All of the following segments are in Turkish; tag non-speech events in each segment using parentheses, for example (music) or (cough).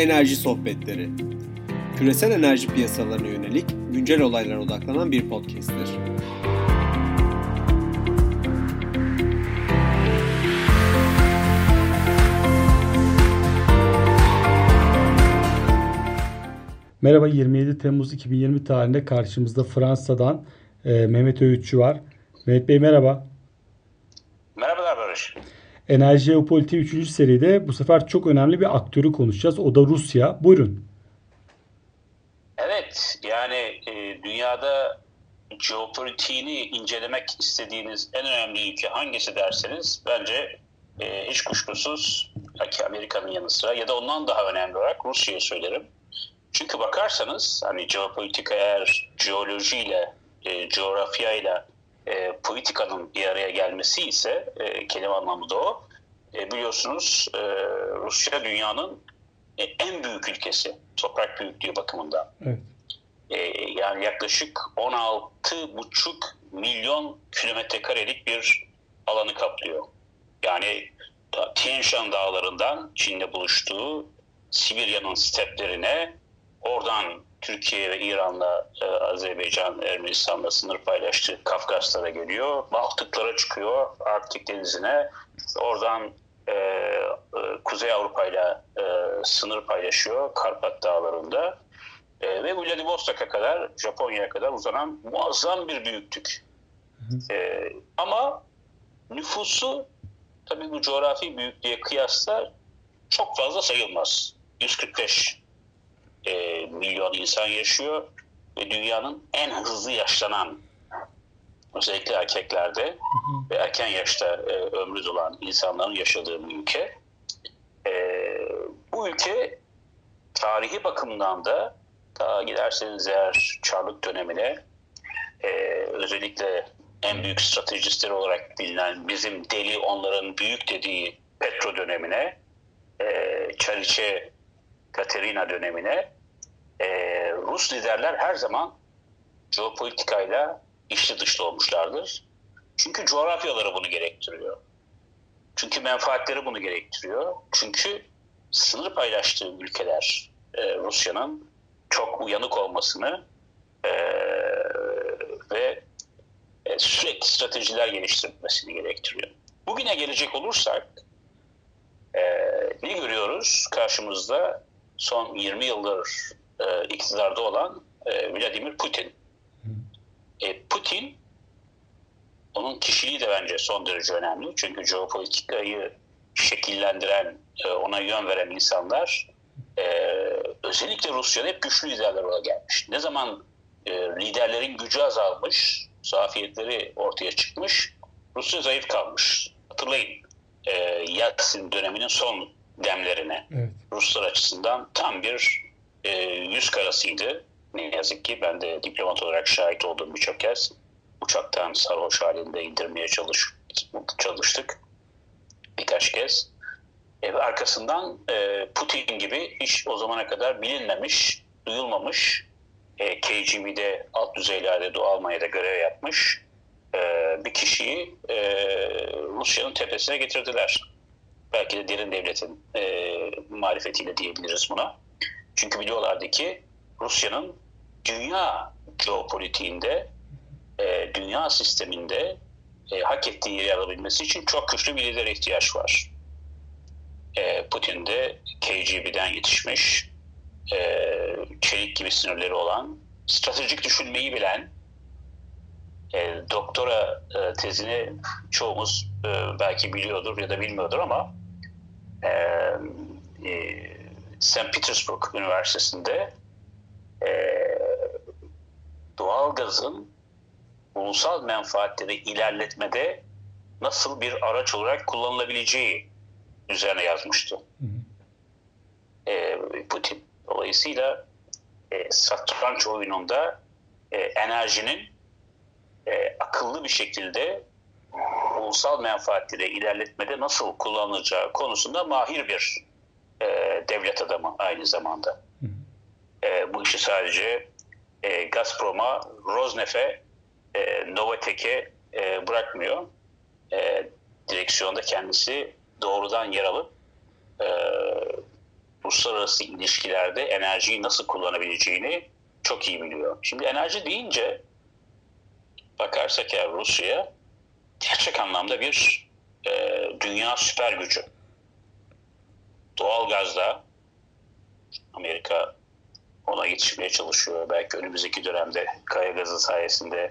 Enerji Sohbetleri. Küresel enerji piyasalarına yönelik güncel olaylara odaklanan bir podcast'tir. Merhaba 27 Temmuz 2020 tarihinde karşımızda Fransa'dan e, Mehmet Öğütçü var. Mehmet Bey merhaba. Enerji Jeopolitiği 3. seride bu sefer çok önemli bir aktörü konuşacağız. O da Rusya. Buyurun. Evet yani e, dünyada jeopolitiğini incelemek istediğiniz en önemli ülke hangisi derseniz bence e, hiç kuşkusuz Amerika'nın yanı sıra ya da ondan daha önemli olarak Rusya'yı söylerim. Çünkü bakarsanız hani jeopolitik eğer jeolojiyle, e, coğrafyayla e, politikanın bir araya gelmesi ise e, kelime anlamı da o. E, biliyorsunuz e, Rusya dünyanın e, en büyük ülkesi toprak büyüklüğü bakımından. Evet. E, yani yaklaşık 16,5 milyon kilometre karelik bir alanı kaplıyor. Yani Tian Shan dağlarından Çin'le buluştuğu Sibirya'nın steplerine oradan Türkiye ve İran'la e, Azerbaycan, Ermenistan'la sınır paylaştığı Kafkaslara geliyor. Baltıklara çıkıyor, Arktik Denizi'ne. Oradan e, e, Kuzey Avrupa ile sınır paylaşıyor Karpat Dağları'nda. E, ve Vladivostok'a kadar, Japonya'ya kadar uzanan muazzam bir büyüklük. E, ama nüfusu tabii bu coğrafi büyüklüğe kıyasla çok fazla sayılmaz. 145 e, milyon insan yaşıyor ve dünyanın en hızlı yaşlanan özellikle erkeklerde ve erken yaşta e, ömrü dolan insanların yaşadığı bir ülke. E, bu ülke tarihi bakımdan da daha giderseniz eğer Çarlık dönemine e, özellikle en büyük stratejistleri olarak bilinen bizim deli onların büyük dediği Petro dönemine e, Çariçe Katerina dönemine e, Rus liderler her zaman jeopolitikayla içli dışlı olmuşlardır. Çünkü coğrafyaları bunu gerektiriyor. Çünkü menfaatleri bunu gerektiriyor. Çünkü sınır paylaştığı ülkeler e, Rusya'nın çok uyanık olmasını e, ve e, sürekli stratejiler geliştirmesini gerektiriyor. Bugüne gelecek olursak e, ne görüyoruz? Karşımızda son 20 yıldır e, iktidarda olan e, Vladimir Putin. E, Putin onun kişiliği de bence son derece önemli. Çünkü jeopolitikayı şekillendiren, e, ona yön veren insanlar e, özellikle Rusya'da hep güçlü liderler olarak gelmiş. Ne zaman e, liderlerin gücü azalmış, zafiyetleri ortaya çıkmış, Rusya zayıf kalmış. Hatırlayın e, Yeltsin döneminin son demlerine evet. Ruslar açısından tam bir e, yüz karasıydı. Ne yazık ki ben de diplomat olarak şahit oldum birçok kez. Uçaktan sarhoş halinde indirmeye çalış, çalıştık birkaç kez. E, ve arkasından e, Putin gibi hiç o zamana kadar bilinmemiş, duyulmamış, e, KGB'de alt düzeylerde Doğu Almanya'da görev yapmış e, bir kişiyi e, Rusya'nın tepesine getirdiler. Belki de derin devletin e, marifetiyle diyebiliriz buna. Çünkü biliyorlardı ki Rusya'nın dünya geopolitiğinde, e, dünya sisteminde e, hak ettiği yeri alabilmesi için çok güçlü bir lidere ihtiyaç var. E, Putin de KGB'den yetişmiş, e, çelik gibi sinirleri olan, stratejik düşünmeyi bilen, e, doktora e, tezini çoğumuz e, belki biliyordur ya da bilmiyordur ama e, e, St. Petersburg Üniversitesi'nde e, doğalgazın ulusal menfaatleri ilerletmede nasıl bir araç olarak kullanılabileceği üzerine yazmıştı. Hı hı. E, Putin. Dolayısıyla e, satranç oyununda e, enerjinin e, akıllı bir şekilde ulusal menfaatleri ilerletmede nasıl kullanılacağı konusunda mahir bir e, devlet adamı aynı zamanda. E, bu işi sadece e, Gazprom'a, Rosneft'e, e, Novatek'e e, bırakmıyor. E, direksiyonda kendisi doğrudan yer alıp e, uluslararası ilişkilerde enerjiyi nasıl kullanabileceğini çok iyi biliyor. Şimdi enerji deyince bakarsak eğer Rusya'ya gerçek anlamda bir e, dünya süper gücü. Doğal gazda Amerika ona yetişmeye çalışıyor. Belki önümüzdeki dönemde kaya gazı sayesinde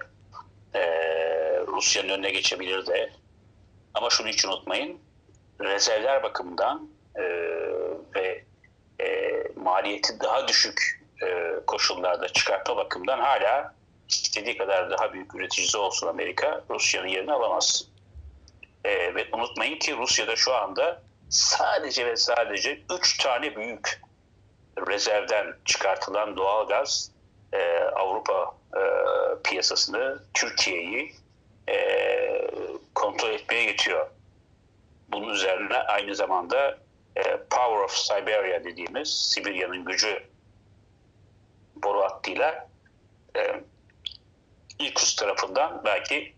e, Rusya'nın önüne geçebilir de. Ama şunu hiç unutmayın. Rezervler bakımından e, ve e, maliyeti daha düşük e, koşullarda çıkartma bakımından hala istediği kadar daha büyük üreticisi olsun Amerika Rusya'nın yerini alamaz. E, ve unutmayın ki Rusya'da şu anda sadece ve sadece 3 tane büyük rezervden çıkartılan doğal gaz e, Avrupa e, piyasasını, Türkiye'yi e, kontrol etmeye yetiyor. Bunun üzerine aynı zamanda e, Power of Siberia dediğimiz Sibirya'nın gücü boru hattıyla e, ilk üst tarafından belki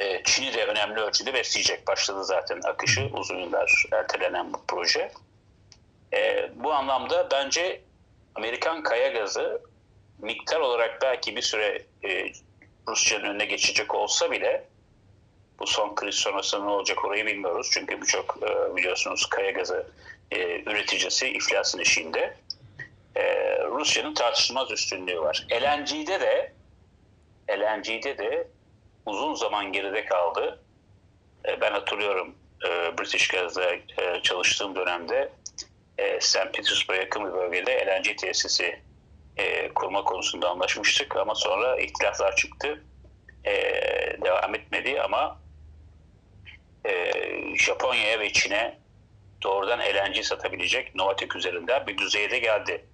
e, Çin'i de önemli ölçüde besleyecek. Başladı zaten akışı uzun yıllar ertelenen bu proje. E, bu anlamda bence Amerikan kaya gazı miktar olarak belki bir süre e, Rusya'nın önüne geçecek olsa bile bu son kriz sonrası ne olacak orayı bilmiyoruz. Çünkü birçok e, biliyorsunuz kaya gazı e, üreticisi iflasın eşiğinde. E, Rusya'nın tartışılmaz üstünlüğü var. LNG'de de LNG'de de uzun zaman geride kaldı. E, ben hatırlıyorum e, British Gas'da e, çalıştığım dönemde e, St. Petersburg'a yakın bir bölgede LNG tesisi kurma konusunda anlaşmıştık ama sonra ihtilaflar çıktı. Devam etmedi ama e, Japonya'ya ve Çin'e doğrudan LNG satabilecek Novatek üzerinden bir düzeyde geldi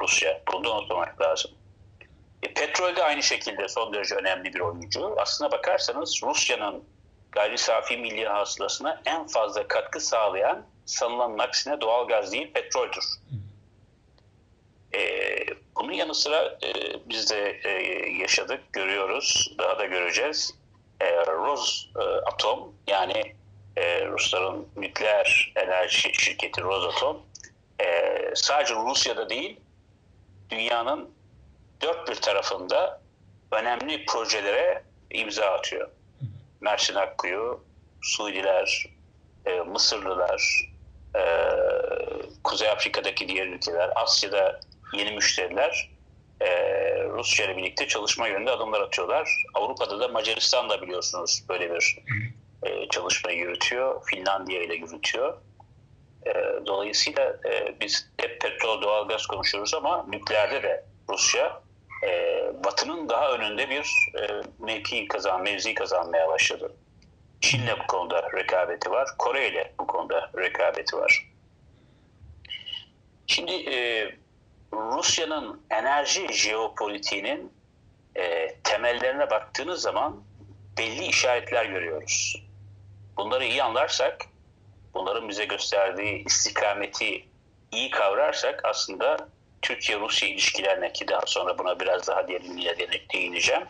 Rusya. Bunu da unutmamak lazım. E, petrol de aynı şekilde son derece önemli bir oyuncu. Aslına bakarsanız Rusya'nın gayri safi milli hasılasına en fazla katkı sağlayan sanılanın aksine doğal gaz değil petroldür. E, bunun yanı sıra e, biz de e, yaşadık, görüyoruz, daha da göreceğiz. E, Rosatom yani e, Rusların nükleer enerji şirketi Rosatom e, sadece Rusya'da değil dünyanın dört bir tarafında önemli projelere imza atıyor. Mersin Akkuyu, Suudiler, e, Mısırlılar, e, Kuzey Afrika'daki diğer ülkeler, Asya'da yeni müşteriler e, Rusya ile birlikte çalışma yönünde adımlar atıyorlar. Avrupa'da da Macaristan da biliyorsunuz böyle bir e, çalışmayı yürütüyor. Finlandiya ile yürütüyor. E, dolayısıyla e, biz hep petrol, doğalgaz konuşuyoruz ama nükleerde de Rusya e, Batı'nın daha önünde bir e, mevki kazan, mevzi kazanmaya başladı. Çin'le bu konuda rekabeti var. Kore ile bu konuda rekabeti var. Şimdi e, Rusya'nın enerji jeopolitiğinin e, temellerine baktığınız zaman belli işaretler görüyoruz. Bunları iyi anlarsak, bunların bize gösterdiği istikameti iyi kavrarsak aslında Türkiye-Rusya ilişkilerine ki daha sonra buna biraz daha derinliğe değineceğim,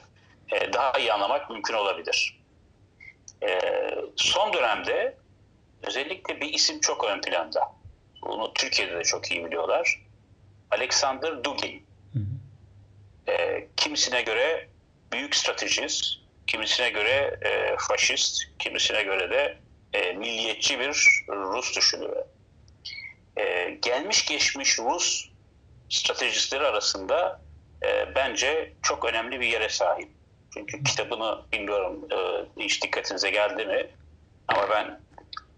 e, daha iyi anlamak mümkün olabilir. E, son dönemde özellikle bir isim çok ön planda. Bunu Türkiye'de de çok iyi biliyorlar. Alexander Dugin. Hı. E, kimisine göre büyük stratejist, kimisine göre faşist, kimisine göre de milliyetçi bir Rus düşünürü. Gelmiş geçmiş Rus stratejistleri arasında e, bence çok önemli bir yere sahip. Çünkü kitabını bilmiyorum e, hiç dikkatinize geldi mi ama ben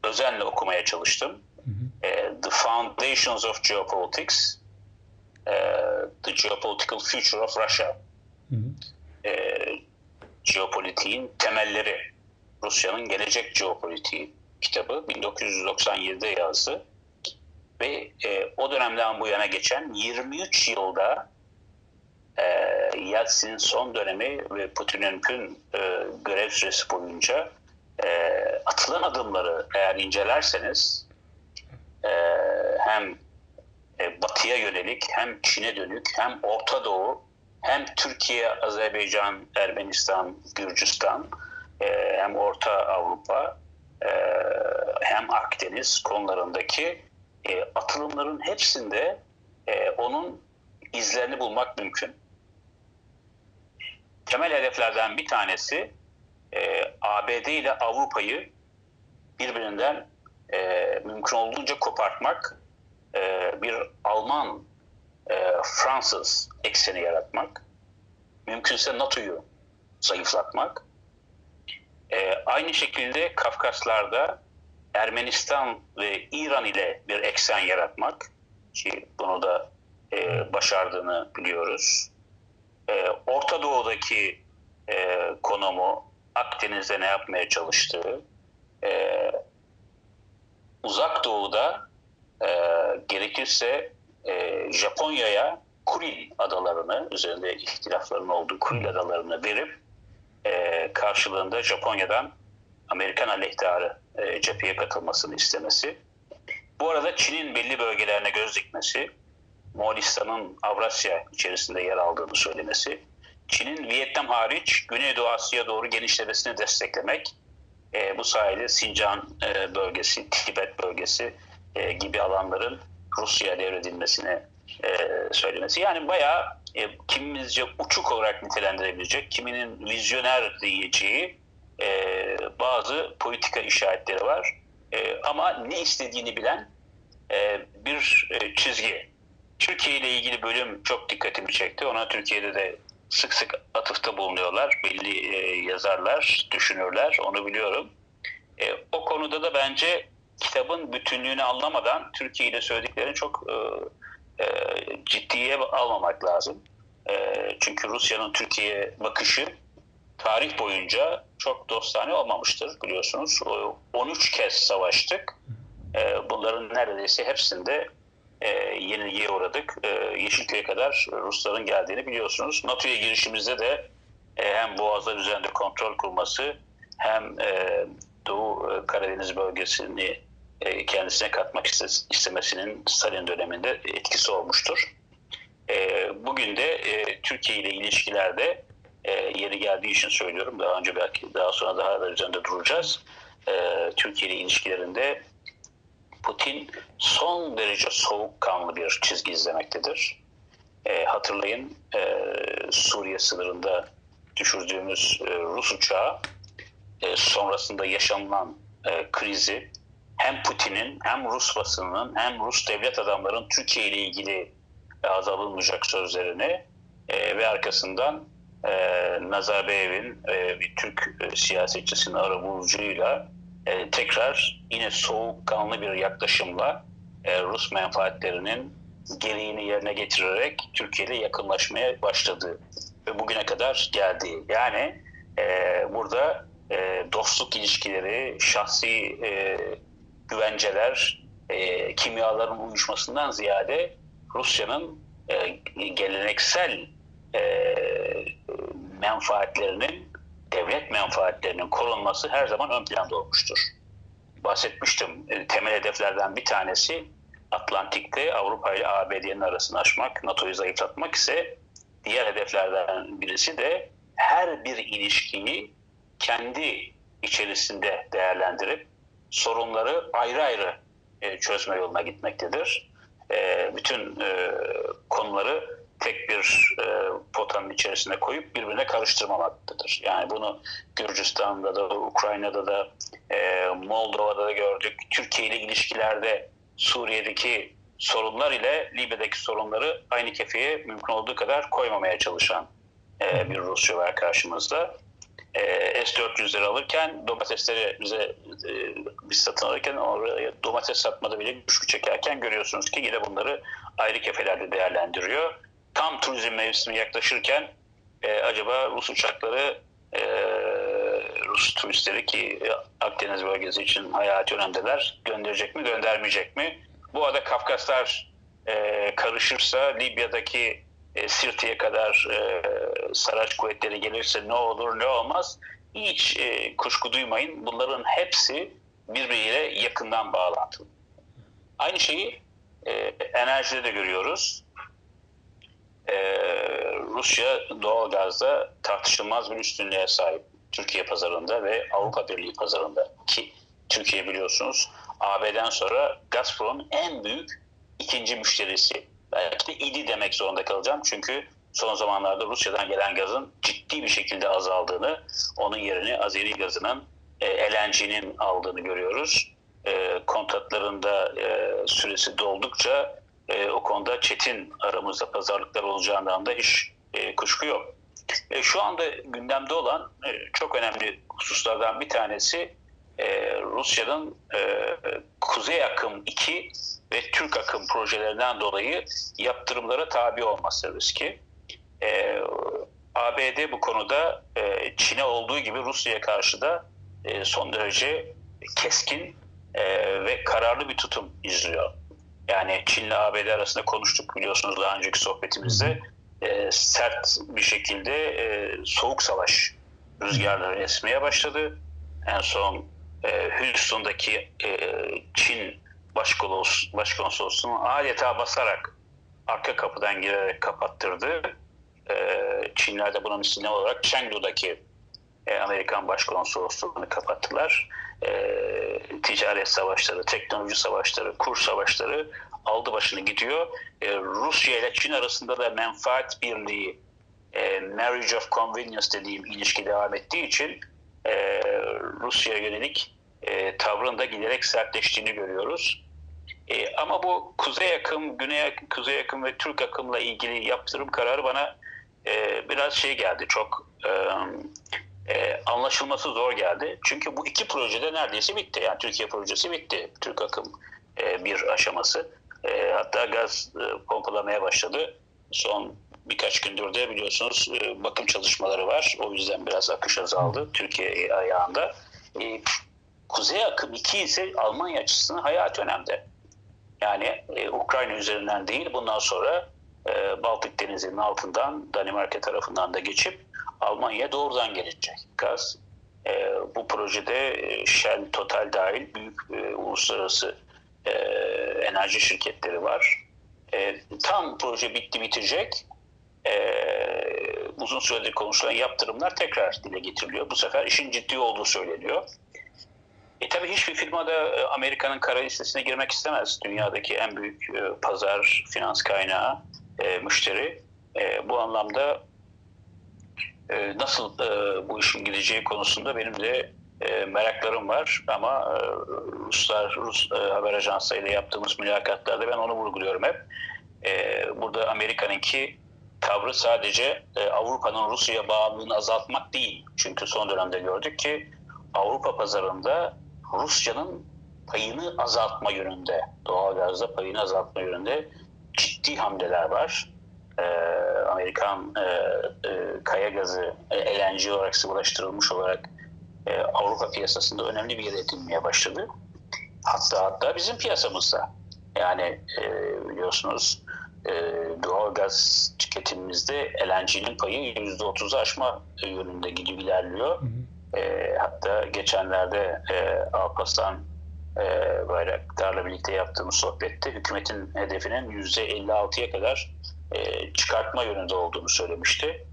özenle okumaya çalıştım. E, The Foundations of Geopolitics The Geopolitical Future of Russia. Hı hı. E, jeopolitiğin temelleri. Rusya'nın gelecek jeopolitiği kitabı 1997'de yazdı. Ve e, o dönemden bu yana geçen 23 yılda e, Yeltsin'in son dönemi ve Putin'in tüm e, görev süresi boyunca e, atılan adımları eğer incelerseniz e, hem e, batıya yönelik hem Çin'e dönük hem Orta Doğu hem Türkiye, Azerbaycan, Ermenistan, Gürcistan e, hem Orta Avrupa e, hem Akdeniz konularındaki e, atılımların hepsinde e, onun izlerini bulmak mümkün. Temel hedeflerden bir tanesi e, ABD ile Avrupa'yı birbirinden e, mümkün olduğunca kopartmak, e, bir Alman, e, Fransız ekseni yaratmak, mümkünse NATO'yu zayıflatmak, e, aynı şekilde Kafkaslar'da Ermenistan ve İran ile bir eksen yaratmak ki bunu da e, başardığını biliyoruz. E, Orta Doğu'daki e, konumu Akdeniz'de ne yapmaya çalıştığı, e, Uzak Doğu'da e, gerekirse e, Japonya'ya Kuril adalarını, üzerinde ihtilafların olduğu Kuril adalarını verip e, karşılığında Japonya'dan Amerikan aleyhtarı e, cepheye katılmasını istemesi. Bu arada Çin'in belli bölgelerine göz dikmesi, Moğolistan'ın Avrasya içerisinde yer aldığını söylemesi, Çin'in Vietnam hariç Güneydoğu Asya doğru genişlemesini desteklemek, e, bu sayede Sincan e, bölgesi, Tibet bölgesi e, gibi alanların Rusya'ya devredilmesini e, söylemesi. Yani bayağı e, kimimizce uçuk olarak nitelendirebilecek, kiminin vizyoner diyeceği e, bazı politika işaretleri var. E, ama ne istediğini bilen e, bir e, çizgi. Türkiye ile ilgili bölüm çok dikkatimi çekti. Ona Türkiye'de de sık sık atıfta bulunuyorlar. Belli e, yazarlar, düşünürler. Onu biliyorum. E, o konuda da bence kitabın bütünlüğünü anlamadan Türkiye ile söylediklerini çok e, e, ciddiye almamak lazım. E, çünkü Rusya'nın Türkiye bakışı tarih boyunca çok dostane olmamıştır biliyorsunuz. 13 kez savaştık. E, bunların neredeyse hepsinde e, yenilgiye uğradık. E, Yeşilköy'e kadar Rusların geldiğini biliyorsunuz. NATO'ya girişimizde de hem Boğazlar üzerinde kontrol kurması hem Doğu Karadeniz bölgesini kendisine katmak istemesinin Stalin döneminde etkisi olmuştur. Bugün de Türkiye ile ilişkilerde e, yeri geldiği için söylüyorum. Daha önce belki daha sonra daha da üzerinde duracağız. E, Türkiye ile ilişkilerinde Putin son derece soğukkanlı bir çizgi izlemektedir. E, hatırlayın e, Suriye sınırında düşürdüğümüz e, Rus uçağı e, sonrasında yaşanılan krizi hem Putin'in hem Rus basınının hem Rus devlet adamların Türkiye ile ilgili az alınmayacak sözlerini ve arkasından e, Nazarbayev'in e, bir Türk e, siyasetçisinin arabulucuyla e, tekrar yine soğukkanlı bir yaklaşımla e, Rus menfaatlerinin gereğini yerine getirerek Türkiye ile yakınlaşmaya başladı ve bugüne kadar geldi. Yani e, burada e, dostluk ilişkileri, şahsi e, güvenceler, e, kimyaların uyuşmasından ziyade Rusya'nın e, geleneksel e, menfaatlerinin, devlet menfaatlerinin korunması her zaman ön planda olmuştur. Bahsetmiştim, e, temel hedeflerden bir tanesi Atlantik'te Avrupa ile ABD'nin arasını aşmak, NATO'yu zayıflatmak ise diğer hedeflerden birisi de her bir ilişkiyi kendi içerisinde değerlendirip sorunları ayrı ayrı e, çözme yoluna gitmektedir. E, bütün konuları tek bir e, potanın içerisine koyup birbirine karıştırmamaktadır. Yani bunu Gürcistan'da da, Ukrayna'da da, e, Moldova'da da gördük. Türkiye ile ilişkilerde Suriye'deki sorunlar ile Libya'daki sorunları aynı kefeye mümkün olduğu kadar koymamaya çalışan e, bir Rusya var karşımızda. E, S-400'leri alırken domatesleri bize e, biz satın alırken oraya domates satmada bile güçlü çekerken görüyorsunuz ki yine bunları ayrı kefelerde değerlendiriyor. Tam turizm mevsimi yaklaşırken e, acaba Rus uçakları e, Rus turistleri ki Akdeniz bölgesi için hayati önemdeler gönderecek mi göndermeyecek mi? Bu arada Kafkaslar e, karışırsa Libya'daki e, Sirti'ye kadar e, Saraç kuvvetleri gelirse ne olur ne olmaz hiç e, kuşku duymayın. Bunların hepsi birbiriyle yakından bağlantılı. Aynı şeyi e, enerjide de görüyoruz. E, Rusya doğalgazda tartışılmaz bir üstünlüğe sahip. Türkiye pazarında ve Avrupa Birliği pazarında ki Türkiye biliyorsunuz AB'den sonra Gazprom'un en büyük ikinci müşterisi. Belki de idi demek zorunda kalacağım. Çünkü son zamanlarda Rusya'dan gelen gazın ciddi bir şekilde azaldığını, onun yerini Azeri gazının, e, LNG'nin aldığını görüyoruz. E, kontratlarında e, süresi doldukça e, o konuda çetin aramızda pazarlıklar olacağından da hiç e, kuşku yok. E, şu anda gündemde olan e, çok önemli hususlardan bir tanesi e, Rusya'nın e, Kuzey Akım 2 ve Türk Akım projelerinden dolayı yaptırımlara tabi olması riski. E, ABD bu konuda e, Çin'e olduğu gibi Rusya'ya karşı da e, son derece keskin e, ve kararlı bir tutum izliyor. Yani Çin'le ABD arasında konuştuk biliyorsunuz daha önceki sohbetimizde e, sert bir şekilde e, soğuk savaş rüzgarları esmeye başladı. En son e, Houston'daki e, Çin başkolos, başkonsolosluğunu adeta basarak arka kapıdan girerek kapattırdı. E, Çinler de bunun misline olarak Chengdu'daki e, Amerikan başkonsolosluğunu kapattılar. E, ticaret savaşları, teknoloji savaşları, kur savaşları aldı başını gidiyor. E, Rusya ile Çin arasında da menfaat birliği, e, marriage of convenience dediğim ilişki devam ettiği için e, Rusya'ya yönelik e, tavrın da giderek sertleştiğini görüyoruz. E, ama bu kuzey akım, güney akım, kuzey akım ve Türk akımla ilgili yaptırım kararı bana e, biraz şey geldi, çok e, e, anlaşılması zor geldi. Çünkü bu iki projede neredeyse bitti. Yani Türkiye projesi bitti. Türk akım e, bir aşaması. E, hatta gaz e, pompalamaya başladı. Son birkaç gündür de biliyorsunuz e, bakım çalışmaları var. O yüzden biraz akış azaldı Türkiye ayağında. E, Kuzey akım 2 ise Almanya açısından hayati önemli. Yani e, Ukrayna üzerinden değil bundan sonra e, Baltık Denizi'nin altından Danimarka tarafından da geçip Almanya'ya doğrudan gelecek gaz. E, bu projede e, Shell, Total dahil büyük e, uluslararası e, enerji şirketleri var. E, tam proje bitti bitecek. E, uzun süredir konuşulan yaptırımlar tekrar dile getiriliyor. Bu sefer işin ciddi olduğu söyleniyor. E tabii hiçbir firma da Amerika'nın kara listesine girmek istemez. Dünyadaki en büyük e, pazar, finans kaynağı, e, müşteri. E, bu anlamda e, nasıl e, bu işin gideceği konusunda benim de e, meraklarım var. Ama e, Ruslar, Rus e, haber ajanslarıyla yaptığımız mülakatlarda ben onu vurguluyorum hep. E, burada Amerika'nınki tavrı sadece Avrupa'nın Rusya'ya bağımlılığını azaltmak değil. Çünkü son dönemde gördük ki Avrupa pazarında Rusya'nın payını azaltma yönünde, doğalgazda payını azaltma yönünde ciddi hamleler var. Ee, Amerikan e, e, kaya gazı e, LNG olarak sıvılaştırılmış olarak e, Avrupa piyasasında önemli bir yer edinmeye başladı. Hatta hatta bizim piyasamızda. Yani e, biliyorsunuz e, doğalgaz tüketimimizde LNG'nin payı %30'u aşma yönünde gidiyor ilerliyor. Hı hı. E, hatta geçenlerde e, Alparslan e, Bayraktar'la birlikte yaptığımız sohbette hükümetin hedefinin %56'ya kadar e, çıkartma yönünde olduğunu söylemişti.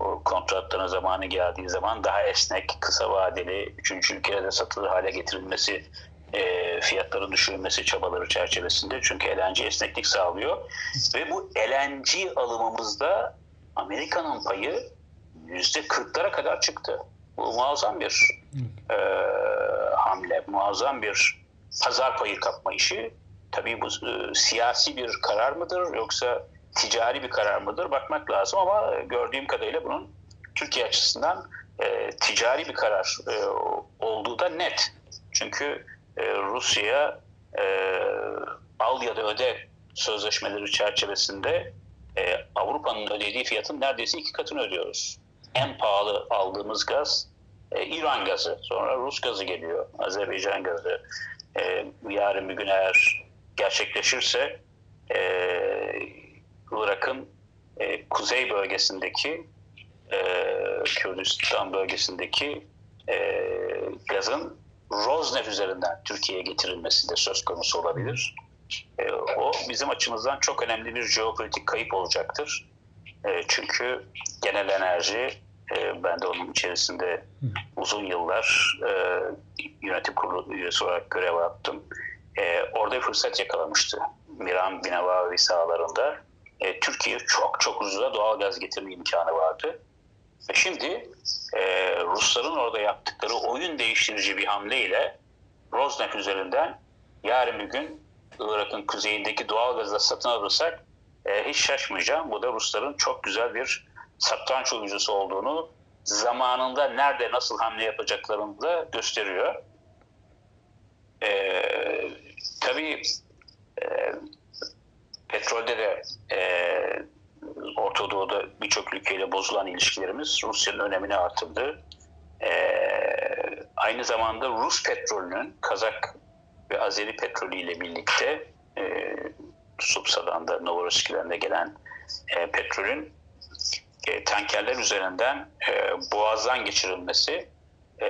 O kontratların zamanı geldiği zaman daha esnek, kısa vadeli, üçüncü ülkelerde satılır hale getirilmesi, e, fiyatların düşürülmesi çabaları çerçevesinde. Çünkü LNG esneklik sağlıyor. Ve bu LNG alımımızda Amerika'nın payı %40'lara kadar çıktı. Bu muazzam bir e, hamle, muazzam bir pazar payı kapma işi. Tabii bu e, siyasi bir karar mıdır yoksa ticari bir karar mıdır bakmak lazım ama gördüğüm kadarıyla bunun Türkiye açısından e, ticari bir karar e, olduğu da net. Çünkü e, Rusya'ya e, al ya da öde sözleşmeleri çerçevesinde e, Avrupa'nın ödediği fiyatın neredeyse iki katını ödüyoruz en pahalı aldığımız gaz e, İran gazı. Sonra Rus gazı geliyor. Azerbaycan gazı. E, yarın bir gün eğer gerçekleşirse e, Irak'ın e, kuzey bölgesindeki e, Kürdistan bölgesindeki e, gazın Rosneft üzerinden Türkiye'ye getirilmesi de söz konusu olabilir. E, o bizim açımızdan çok önemli bir jeopolitik kayıp olacaktır. E, çünkü genel enerji E, ben de onun içerisinde uzun yıllar e, yönetim kurulu üyesi olarak görev yaptım. E, orada fırsat yakalamıştı. Miran Binavavi sahalarında e, Türkiye'ye çok çok ucuza doğal gaz getirme imkanı vardı. Ve şimdi e, Rusların orada yaptıkları oyun değiştirici bir hamleyle Rosneft üzerinden yarın bir gün Irak'ın kuzeyindeki doğal gazı satın alırsak e, hiç şaşmayacağım. Bu da Rusların çok güzel bir satranç oyuncusu olduğunu zamanında nerede nasıl hamle yapacaklarını da gösteriyor. E, tabii e, petrolde de e, Orta Doğu'da birçok ülkeyle bozulan ilişkilerimiz Rusya'nın önemini artırdı. E, aynı zamanda Rus petrolünün Kazak ve Azeri petrolü ile birlikte e, Subsa'dan da Novorossiysk'den de gelen e, petrolün e, tankerler üzerinden e, boğazdan geçirilmesi e,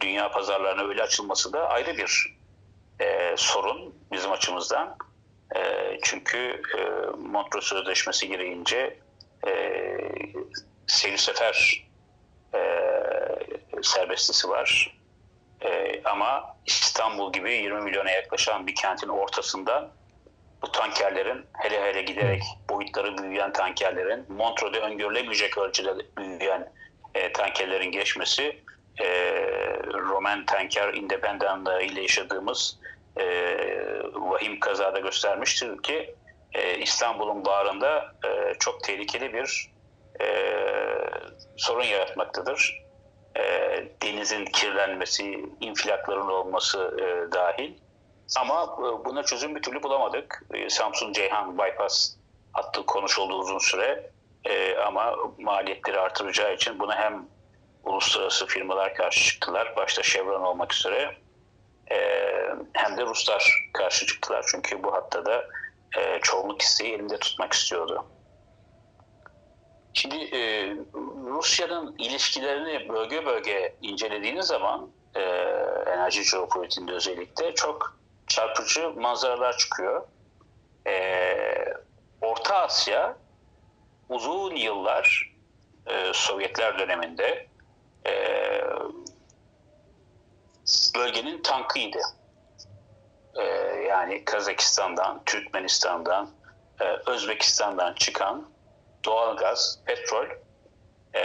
dünya pazarlarına öyle açılması da ayrı bir e, sorun bizim açımızdan. E, çünkü e, Montreux Sözleşmesi gereğince e, seyir sefer e, serbestisi var. E, ama İstanbul gibi 20 milyona yaklaşan bir kentin ortasında bu tankerlerin hele hele giderek boyutları büyüyen tankerlerin Montreux'de öngörülemeyecek ölçüde büyüyen e, tankerlerin geçmesi e, Roman tanker Independent'la ile yaşadığımız e, vahim kazada göstermiştir ki e, İstanbul'un bağrında e, çok tehlikeli bir e, sorun yaratmaktadır. E, denizin kirlenmesi, infilakların olması e, dahil. Ama e, buna çözüm bir türlü bulamadık. E, Samsun Ceyhan bypass hattı konuşuldu uzun süre. E, ama maliyetleri artıracağı için buna hem uluslararası firmalar karşı çıktılar. Başta Chevron olmak üzere. E, hem de Ruslar karşı çıktılar. Çünkü bu hatta da e, çoğunluk hisseyi elinde tutmak istiyordu. Şimdi e, Rusya'nın ilişkilerini bölge bölge incelediğiniz zaman e, enerji jeopolitiğinde özellikle çok çarpıcı manzaralar çıkıyor. E, Orta Asya uzun yıllar e, Sovyetler döneminde e, bölgenin tankıydı. E, yani Kazakistan'dan, Türkmenistan'dan, e, Özbekistan'dan çıkan doğalgaz, petrol e,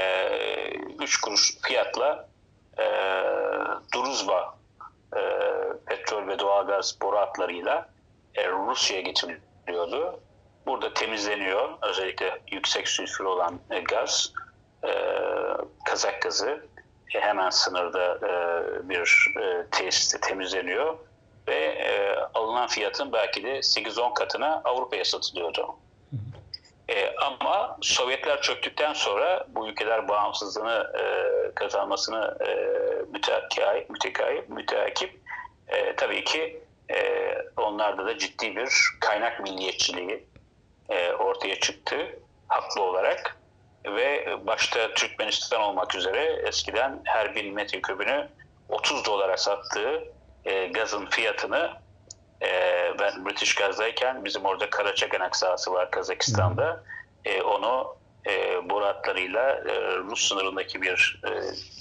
3 kuruş fiyatla e, Druzba e, petrol ve doğalgaz boru hatlarıyla e, Rusya'ya getiriliyordu. Burada temizleniyor. Özellikle yüksek sülfür olan e, gaz, e, kazak gazı hemen sınırda e, bir e, tesiste temizleniyor ve e, alınan fiyatın belki de 8-10 katına Avrupa'ya satılıyordu. E, ama Sovyetler çöktükten sonra bu ülkeler bağımsızlığını e, kazanmasını e, müteakip, müteakip e, tabii ki e, onlarda da ciddi bir kaynak milliyetçiliği e, ortaya çıktı haklı olarak ve başta Türkmenistan olmak üzere eskiden her bin metrekübünü 30 dolara sattığı e, gazın fiyatını e, ben British Gaz'dayken bizim orada Karaçakanak sahası var Kazakistan'da. E, onu e, boru hatlarıyla e, Rus sınırındaki bir e,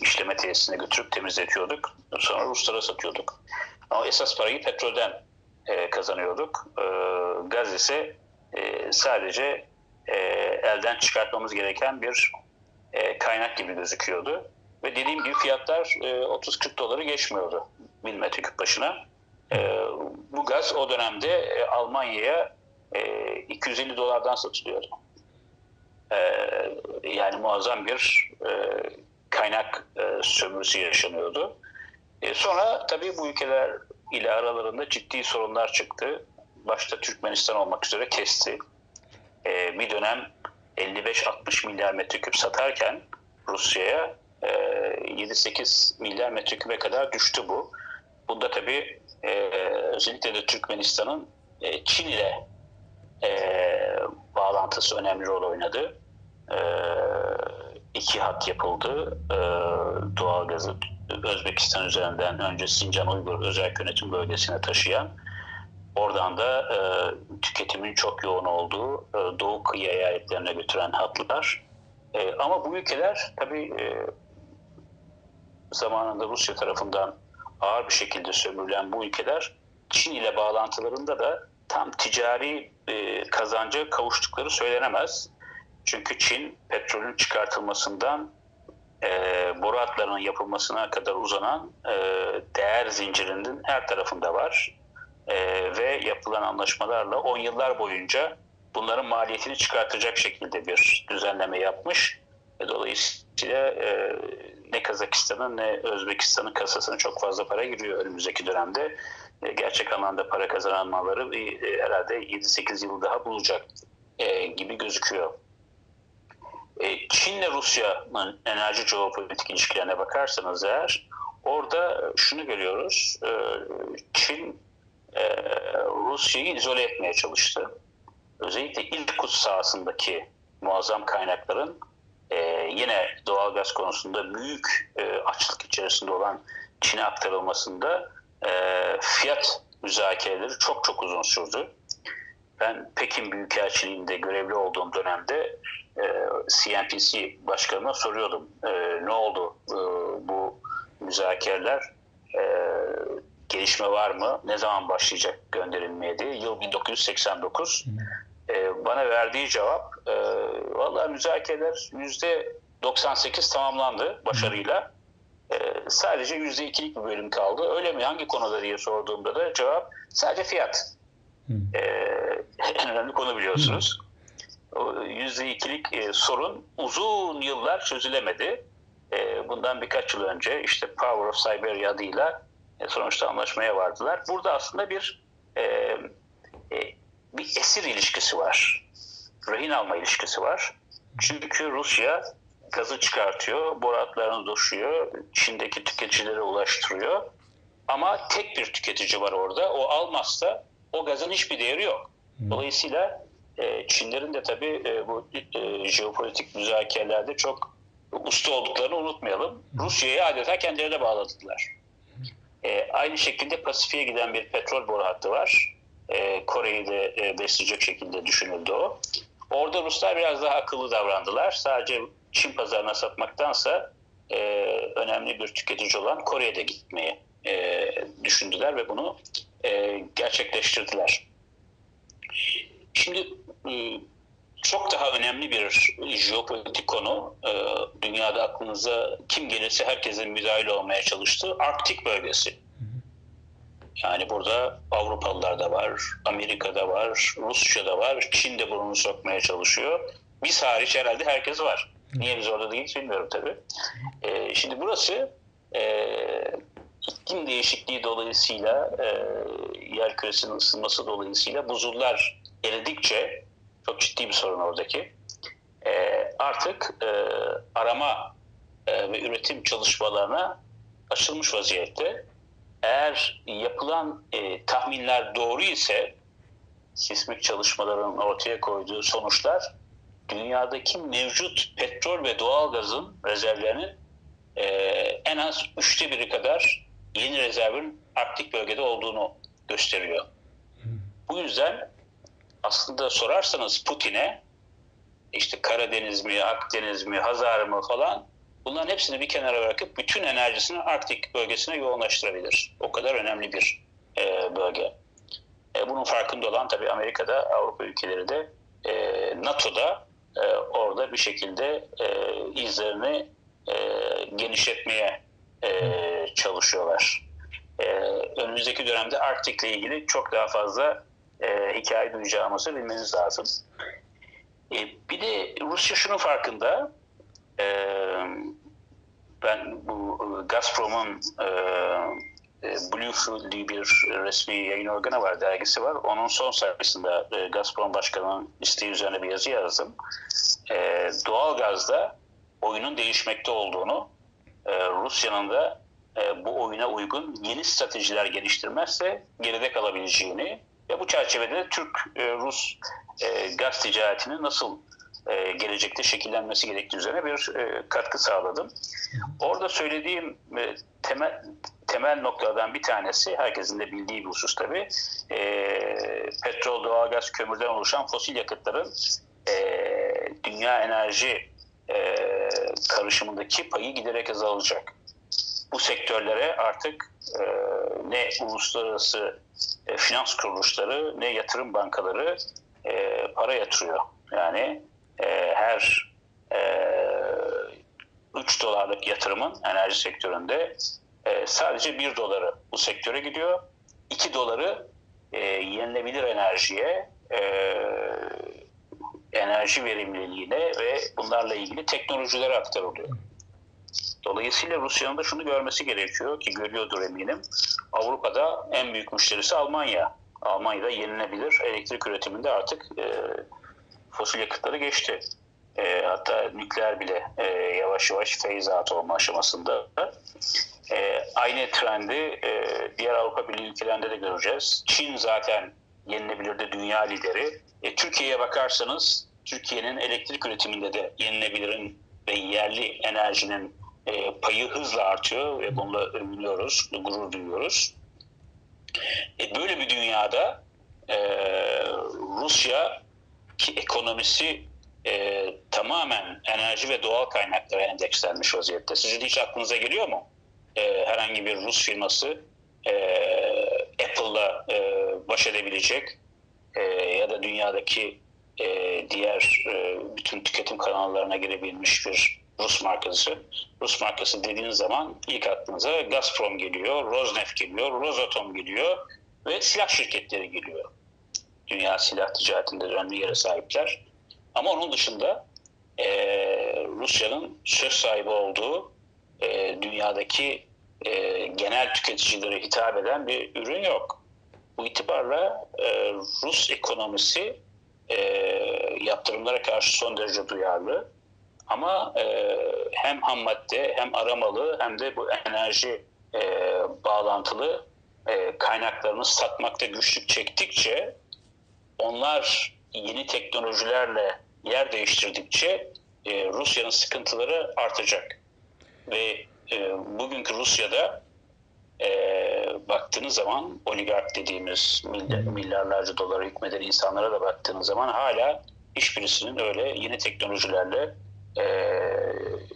işleme tesisine götürüp temizletiyorduk. Sonra Ruslara satıyorduk. Ama esas parayı petrolden e, kazanıyorduk. E, gaz ise e, sadece e, elden çıkartmamız gereken bir e, kaynak gibi gözüküyordu. Ve dediğim gibi fiyatlar e, 30-40 doları geçmiyordu bin metreküp başına. E, bu gaz o dönemde e, Almanya'ya e, 250 dolardan satılıyordu. E, yani muazzam bir e, kaynak e, sömürüsü yaşanıyordu. E, sonra tabii bu ülkeler ile aralarında ciddi sorunlar çıktı. Başta Türkmenistan olmak üzere kesti. E, bir dönem 55-60 milyar metreküp satarken Rusya'ya e, 7-8 milyar metreküpe kadar düştü bu. Bunda tabii e, özellikle de Türkmenistan'ın e, Çin ile e, bağlantısı önemli rol oynadı. E, iki hat yapıldı. E, doğalgazı Özbekistan üzerinden önce Sincan Uygur Özel Yönetim Bölgesi'ne taşıyan oradan da e, tüketimin çok yoğun olduğu e, Doğu kıyı eyaletlerine götüren hatlar E, ama bu ülkeler tabii e, zamanında Rusya tarafından ağır bir şekilde sömürülen bu ülkeler Çin ile bağlantılarında da tam ticari e, kazanca kavuştukları söylenemez. Çünkü Çin petrolün çıkartılmasından e, boru yapılmasına kadar uzanan e, değer zincirinin her tarafında var. E, ve yapılan anlaşmalarla 10 yıllar boyunca bunların maliyetini çıkartacak şekilde bir düzenleme yapmış. Dolayısıyla e, ne Kazakistan'ın ne Özbekistan'ın kasasına çok fazla para giriyor önümüzdeki dönemde. E, gerçek anlamda para kazanmaları e, herhalde 7-8 yıl daha bulacak e, gibi gözüküyor. E, Çin'le Rusya'nın enerji jeopolitik ilişkilerine bakarsanız eğer orada şunu görüyoruz. E, Çin e, Rusya'yı izole etmeye çalıştı. Özellikle İlkut sahasındaki muazzam kaynakların yine doğalgaz konusunda büyük açlık içerisinde olan Çin'e aktarılmasında fiyat müzakereleri çok çok uzun sürdü. Ben Pekin Büyükelçiliğinde görevli olduğum dönemde e, CNPC başkanına soruyordum. E, ne oldu e, bu müzakereler? E, gelişme var mı? Ne zaman başlayacak gönderilmeye diye. Yıl 1989. E, bana verdiği cevap e, valla müzakereler yüzde 98 tamamlandı başarıyla. E, sadece yüzde ikilik bir bölüm kaldı. Öyle mi? Hangi konuda diye sorduğumda da cevap sadece fiyat. E, en önemli konu biliyorsunuz. Yüzde ikilik e, sorun uzun yıllar çözülemedi. E, bundan birkaç yıl önce işte Power of Siberia adıyla sonuçta anlaşmaya vardılar. Burada aslında bir e, e, bir esir ilişkisi var. Rehin alma ilişkisi var. Çünkü Rusya gazı çıkartıyor, boratlarını doşuyor, Çin'deki tüketicilere ulaştırıyor. Ama tek bir tüketici var orada. O almazsa o gazın hiçbir değeri yok. Dolayısıyla e, Çinlerin de tabii e, bu e, jeopolitik müzakerelerde çok usta olduklarını unutmayalım. Rusya'yı adeta kendilerine bağladılar. E, aynı şekilde Pasifik'e giden bir petrol boru hattı var. E, Kore'yi de e, besleyecek şekilde düşünüldü o. Orada Ruslar biraz daha akıllı davrandılar. Sadece Çin pazarına satmaktansa e, önemli bir tüketici olan Kore'ye de gitmeyi e, düşündüler ve bunu e, gerçekleştirdiler. Şimdi e, çok daha önemli bir jeopolitik konu. E, dünyada aklınıza kim gelirse herkesin müdahil olmaya çalıştığı Arktik bölgesi. Yani burada Avrupalılar da var, Amerika'da var, Rusya'da var, Çin de burnunu sokmaya çalışıyor. Biz hariç herhalde herkes var. Niye biz orada değiliz bilmiyorum tabii. E, şimdi burası e, iklim değişikliği dolayısıyla e, yer küresinin ısınması dolayısıyla buzullar eridikçe çok ciddi bir sorun oradaki. E, artık e, arama e, ve üretim çalışmalarına açılmış vaziyette. Eğer yapılan e, tahminler doğru ise sismik çalışmaların ortaya koyduğu sonuçlar dünyadaki mevcut petrol ve doğalgazın rezervlerinin e, en az üçte biri kadar yeni rezervin Arktik bölgede olduğunu gösteriyor. Bu yüzden aslında sorarsanız Putin'e işte Karadeniz mi, Akdeniz mi, Hazar mı falan bunların hepsini bir kenara bırakıp bütün enerjisini Arktik bölgesine yoğunlaştırabilir. O kadar önemli bir e, bölge. E, bunun farkında olan tabii Amerika'da, Avrupa ülkeleri de e, NATO'da e, orada bir şekilde e, izlerini e, genişletmeye e, çalışıyorlar. E, önümüzdeki dönemde Arktik'le ilgili çok daha fazla e, hikaye duyacağımızı bilmeniz lazım. E, bir de Rusya şunun farkında. E, ben bu Gazprom'un e, e Blue diye bir resmi yayın organı var, dergisi var. Onun son sayfasında e, Gazprom Başkanı'nın isteği üzerine bir yazı yazdım. E, doğalgazda oyunun değişmekte olduğunu, e, Rusya'nın da e, bu oyuna uygun yeni stratejiler geliştirmezse geride kalabileceğini ve bu çerçevede Türk-Rus e, e, gaz ticaretinin nasıl e, gelecekte şekillenmesi gerektiği üzerine bir katkı sağladım. Orada söylediğim temel temel noktalardan bir tanesi, herkesin de bildiği bir husus tabii, petrol, doğalgaz, kömürden oluşan fosil yakıtların dünya enerji karışımındaki payı giderek azalacak. Bu sektörlere artık ne uluslararası e, finans kuruluşları ne yatırım bankaları e, para yatırıyor. Yani e, her e, 3 dolarlık yatırımın enerji sektöründe e, sadece 1 doları bu sektöre gidiyor. 2 doları e, yenilebilir enerjiye, e, enerji verimliliğine ve bunlarla ilgili teknolojilere aktarılıyor. Dolayısıyla Rusya'nın da şunu görmesi gerekiyor ki görüyordur eminim. Avrupa'da en büyük müşterisi Almanya. Almanya'da yenilebilir elektrik üretiminde artık e, fosil yakıtları geçti. E, hatta nükleer bile e, yavaş yavaş phase out olma aşamasında. E, aynı trendi e, diğer Avrupa Birliği ülkelerinde de göreceğiz. Çin zaten yenilebilirde dünya lideri. E, Türkiye'ye bakarsanız Türkiye'nin elektrik üretiminde de yenilebilirin ve yerli enerjinin e, payı hızla artıyor ve bununla övünüyoruz, gurur duyuyoruz. E, böyle bir dünyada e, Rusya ki ekonomisi e, tamamen enerji ve doğal kaynaklara endekslenmiş vaziyette. Sizin hiç aklınıza geliyor mu? E, herhangi bir Rus firması e, Apple'la e, baş edebilecek e, ya da dünyadaki e, diğer e, bütün tüketim kanallarına girebilmiş bir Rus markası. Rus markası dediğiniz zaman ilk aklınıza Gazprom geliyor, Rosneft geliyor, Rosatom geliyor ve silah şirketleri geliyor. Dünya silah ticaretinde önemli yere sahipler. Ama onun dışında e, Rusya'nın söz sahibi olduğu e, dünyadaki e, genel tüketicilere hitap eden bir ürün yok. Bu itibarla e, Rus ekonomisi e, yaptırımlara karşı son derece duyarlı. Ama e, hem ham madde hem aramalı hem de bu enerji e, bağlantılı e, kaynaklarını satmakta güçlük çektikçe onlar yeni teknolojilerle yer değiştirdikçe e, Rusya'nın sıkıntıları artacak. Ve e, bugünkü Rusya'da e, baktığınız zaman oligark dediğimiz milyar, milyarlarca dolara hükmeden insanlara da baktığınız zaman hala hiçbirisinin öyle yeni teknolojilerle e,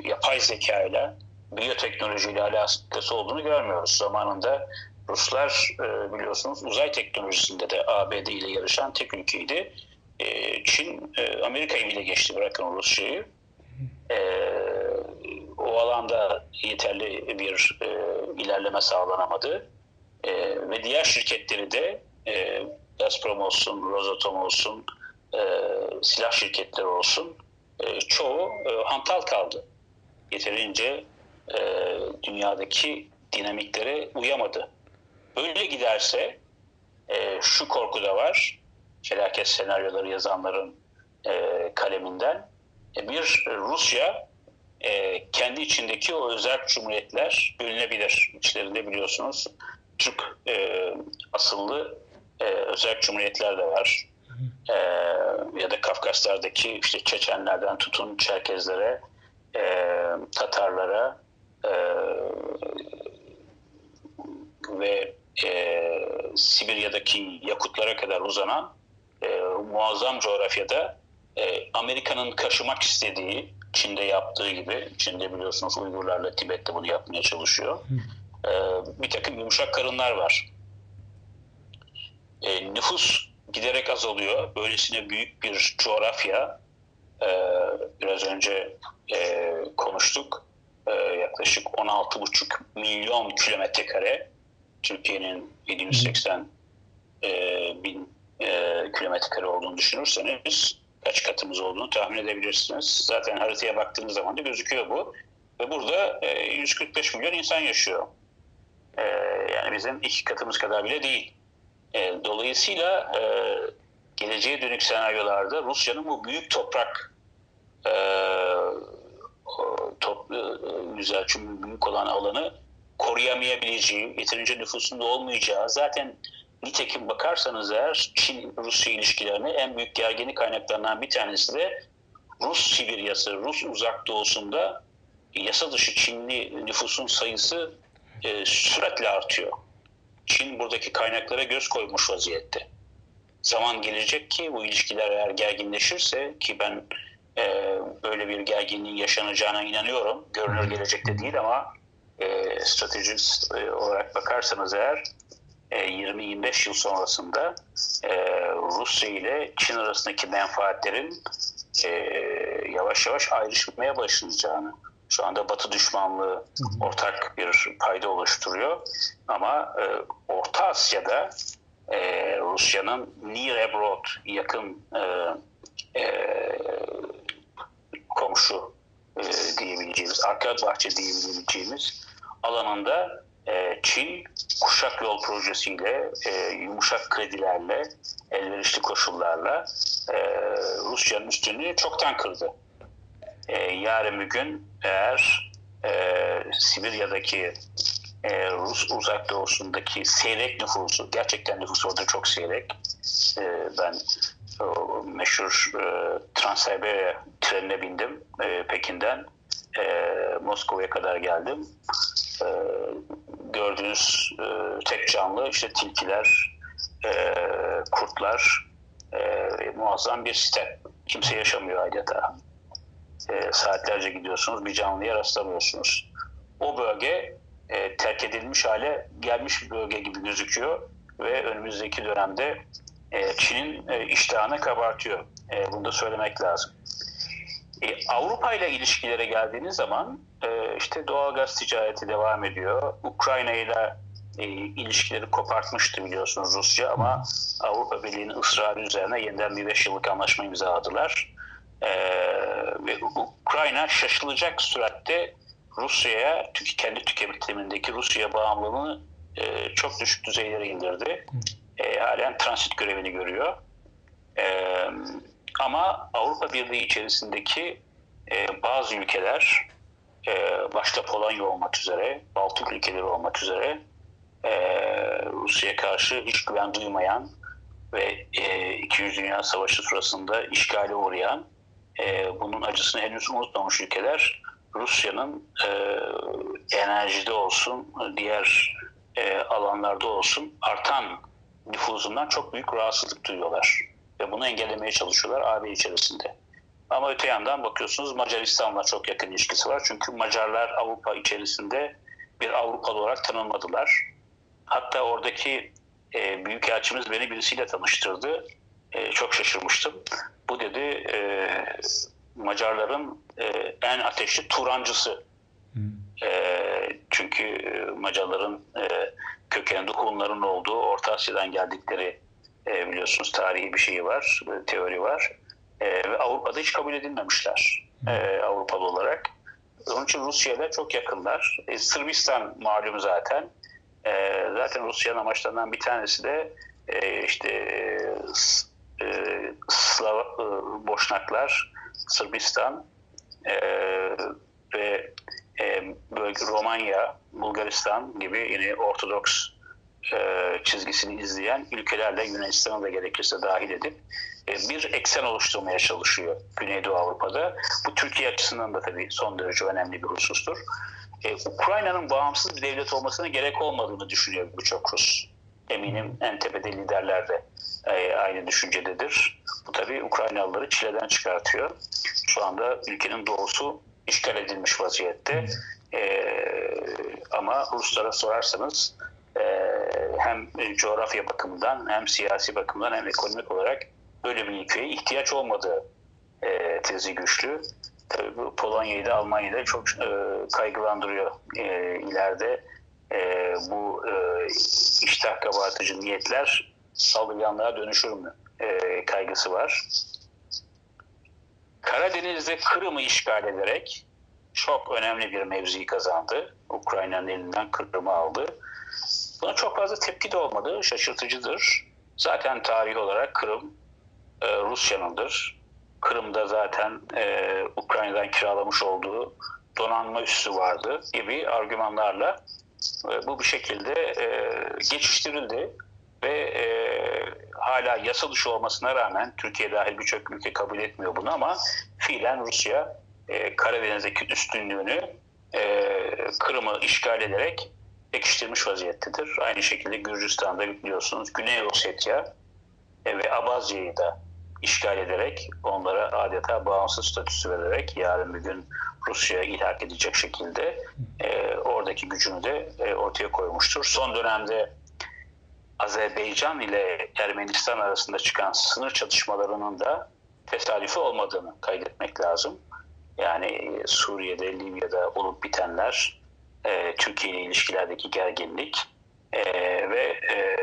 yapay zeka ile biyoteknolojiyle alakası olduğunu görmüyoruz. Zamanında Ruslar e, biliyorsunuz uzay teknolojisinde de ABD ile yarışan tek ülkeydi. E, Çin e, Amerika'yı bile geçti bırakın Rusya'yı. E, o alanda yeterli bir e, ilerleme sağlanamadı. E, ve diğer şirketleri de e, Gazprom olsun, Rosatom olsun, e, silah şirketleri olsun e, çoğu e, hantal kaldı. Yeterince e, dünyadaki dinamiklere uyamadı. Böyle giderse şu korku da var. Felaket senaryoları yazanların kaleminden. Bir Rusya kendi içindeki o özel cumhuriyetler bölünebilir. İçlerinde biliyorsunuz Türk asıllı özel cumhuriyetler de var. E, ya da Kafkaslardaki işte Çeçenlerden tutun Çerkezlere, e, Tatarlara e, ve e, Sibirya'daki Yakutlara kadar uzanan e, muazzam coğrafyada e, Amerika'nın kaşımak istediği Çin'de yaptığı gibi, Çin'de biliyorsunuz Uygurlarla Tibet'te bunu yapmaya çalışıyor. E, bir takım yumuşak karınlar var. E, nüfus giderek azalıyor. Böylesine büyük bir coğrafya, e, biraz önce e, konuştuk, e, yaklaşık 16,5 milyon kilometre kare Türkiye'nin 780 e, bin e, kilometre kare olduğunu düşünürseniz kaç katımız olduğunu tahmin edebilirsiniz. Zaten haritaya baktığınız zaman da gözüküyor bu. Ve burada e, 145 milyon insan yaşıyor. E, yani bizim iki katımız kadar bile değil. E, dolayısıyla e, geleceğe dönük senaryolarda Rusya'nın bu büyük toprak e, top, e, güzel çünkü büyük olan alanı koruyamayabileceği, yeterince nüfusunda olmayacağı zaten nitekim bakarsanız eğer Çin-Rusya ilişkilerine en büyük gergini kaynaklarından bir tanesi de Rus Sibiryası, Rus uzak doğusunda yasa dışı Çinli nüfusun sayısı e, süratle artıyor. Çin buradaki kaynaklara göz koymuş vaziyette. Zaman gelecek ki bu ilişkiler eğer gerginleşirse ki ben e, böyle bir gerginliğin yaşanacağına inanıyorum. Görünür gelecekte değil ama e, stratejist e, olarak bakarsanız eğer e, 20-25 yıl sonrasında e, Rusya ile Çin arasındaki menfaatlerin e, yavaş yavaş ayrışmaya başlayacağını, şu anda Batı düşmanlığı ortak bir payda oluşturuyor. Ama e, Orta Asya'da e, Rusya'nın near abroad, yakın e, e, komşu e, diyebileceğimiz, arka bahçe diyebileceğimiz alanında e, Çin kuşak yol projesiyle, e, yumuşak kredilerle, elverişli koşullarla e, Rusya'nın üstünlüğü çoktan kırdı. E, yarın bir gün eğer e, Sibirya'daki e, Rus uzak doğusundaki seyrek nüfusu, gerçekten nüfus orada çok seyrek. E, ben o meşhur e, Trans-Sibirya trenine bindim e, Pekin'den. E, Moskova'ya kadar geldim. E, gördüğünüz e, tek canlı işte tilkiler, e, kurtlar, e, muazzam bir site. Kimse yaşamıyor adeta. E, saatlerce gidiyorsunuz, bir canlıya rastlamıyorsunuz. O bölge e, terk edilmiş hale gelmiş bir bölge gibi gözüküyor ve önümüzdeki dönemde e, Çin'in e, iştahını kabartıyor. E, bunu da söylemek lazım. E, Avrupa ile ilişkilere geldiğiniz zaman e, işte doğal gaz ticareti devam ediyor. Ukrayna ile e, ilişkileri kopartmıştı biliyorsunuz Rusya ama Avrupa Birliği'nin ısrarı üzerine yeniden bir beş yıllık anlaşma imzaladılar. E, ve Ukrayna şaşılacak süratte Rusya'ya kendi tüketimindeki Rusya bağımlılığını e, çok düşük düzeylere indirdi. E, halen transit görevini görüyor. E, ama Avrupa Birliği içerisindeki e, bazı ülkeler e, başta Polonya olmak üzere, Baltık ülkeleri olmak üzere e, Rusya'ya karşı hiç güven duymayan ve e, 200 Dünya Savaşı sırasında işgale uğrayan e, bunun acısını henüz unutmamış ülkeler Rusya'nın e, enerjide olsun, diğer e, alanlarda olsun artan nüfuzundan çok büyük rahatsızlık duyuyorlar. Ve bunu engellemeye çalışıyorlar AB içerisinde. Ama öte yandan bakıyorsunuz Macaristan'la çok yakın ilişkisi var. Çünkü Macarlar Avrupa içerisinde bir Avrupalı olarak tanınmadılar. Hatta oradaki e, büyükelçimiz beni birisiyle tanıştırdı. E, çok şaşırmıştım. Bu dedi e, Macarların e, en ateşli Turancısı. E, çünkü e, Macarların e, kökeninde Hunların olduğu Orta Asya'dan geldikleri e, biliyorsunuz tarihi bir şey var, e, teori var. E, ve Avrupa'da hiç kabul edilmemişler e, Avrupalı olarak. Onun için Rusya ile çok yakınlar. E, Sırbistan malum zaten. E, zaten Rusya'nın amaçlarından bir tanesi de e, işte e, Slav, e, Boşnaklar, Sırbistan e, ve e, bölge Romanya, Bulgaristan gibi yine Ortodoks e, çizgisini izleyen ülkelerle Yunanistan'ı da gerekirse dahil edip e, bir eksen oluşturmaya çalışıyor Güneydoğu Avrupa'da. Bu Türkiye açısından da tabii son derece önemli bir husustur. E, Ukrayna'nın bağımsız bir devlet olmasına gerek olmadığını düşünüyor birçok Rus. Eminim en tepede liderler de e, aynı düşüncededir. Bu tabii Ukraynalıları çileden çıkartıyor. Şu anda ülkenin doğusu işgal edilmiş vaziyette. E, ama Ruslara sorarsanız e, hem coğrafya bakımından hem siyasi bakımdan hem ekonomik olarak böyle bir ülkeye ihtiyaç olmadığı e, tezi güçlü. Tabii bu Polonya'yı da Almanya'yı da çok e, kaygılandırıyor e, ileride. E, bu e, iştah kabartıcı niyetler saldırganlığa dönüşür mü e, kaygısı var. Karadeniz'de Kırım'ı işgal ederek çok önemli bir mevzi kazandı. Ukrayna'nın elinden Kırım'ı aldı. Buna çok fazla tepki de olmadı. Şaşırtıcıdır. Zaten tarih olarak Kırım e, Rusya'nındır. Kırım'da zaten e, Ukrayna'dan kiralamış olduğu donanma üssü vardı gibi argümanlarla e, bu bir şekilde e, geçiştirildi ve e, hala yasa dışı olmasına rağmen Türkiye dahil birçok ülke kabul etmiyor bunu ama fiilen Rusya e, Karadeniz'deki üstünlüğünü e, Kırım'ı işgal ederek pekiştirmiş vaziyettedir. Aynı şekilde Gürcistan'da biliyorsunuz Güney Ossetya e, ve Abazya'yı da işgal ederek onlara adeta bağımsız statüsü vererek yarın bir gün Rusya'ya ilhak edecek şekilde e, oradaki gücünü de e, ortaya koymuştur. Son dönemde Azerbaycan ile Ermenistan arasında çıkan sınır çatışmalarının da tesadüfi olmadığını kaydetmek lazım. Yani e, Suriye'de, Libya'da olup bitenler, e, Türkiye ile ilişkilerdeki gerginlik e, ve e,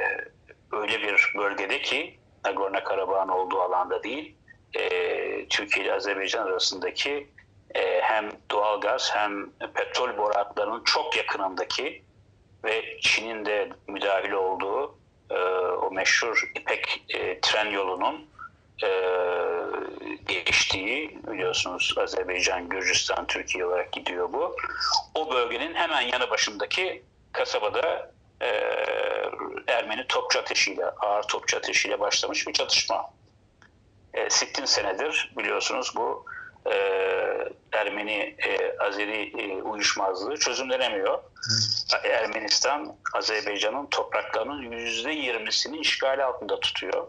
öyle bir bölgede ki Nagorno-Karabağ'ın olduğu alanda değil, e, Türkiye ile Azerbaycan arasındaki e, hem doğalgaz hem petrol boratlarının çok yakınındaki ve Çin'in de müdahil olduğu e, o meşhur İpek e, tren yolunun e, geçtiği biliyorsunuz Azerbaycan, Gürcistan, Türkiye olarak gidiyor bu. O bölgenin hemen yanı başındaki kasabada e, Ermeni topçu ateşiyle, ağır topçu ateşiyle başlamış bir çatışma. E, sittin senedir biliyorsunuz bu e, Ermeni e, Azeri e, uyuşmazlığı çözümlenemiyor. Ermenistan Azerbaycan'ın topraklarının yüzde yirmisini işgali altında tutuyor.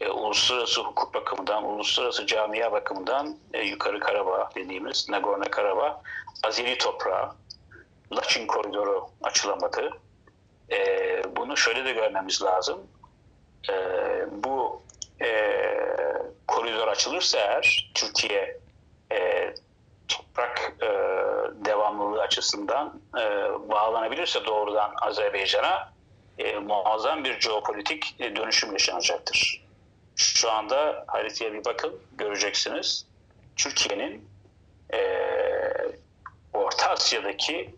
E, uluslararası hukuk bakımından, uluslararası camia bakımından e, Yukarı Karabağ dediğimiz Nagorno Karabağ Azeri toprağı, Laçin koridoru açılamadı. E, bunu şöyle de görmemiz lazım. E, bu e, koridor açılırsa eğer Türkiye e, toprak e, devamlılığı açısından e, bağlanabilirse doğrudan Azerbaycan'a e, muazzam bir jeopolitik e, dönüşüm yaşanacaktır. Şu anda haritaya bir bakın göreceksiniz. Türkiye'nin e, Orta Asya'daki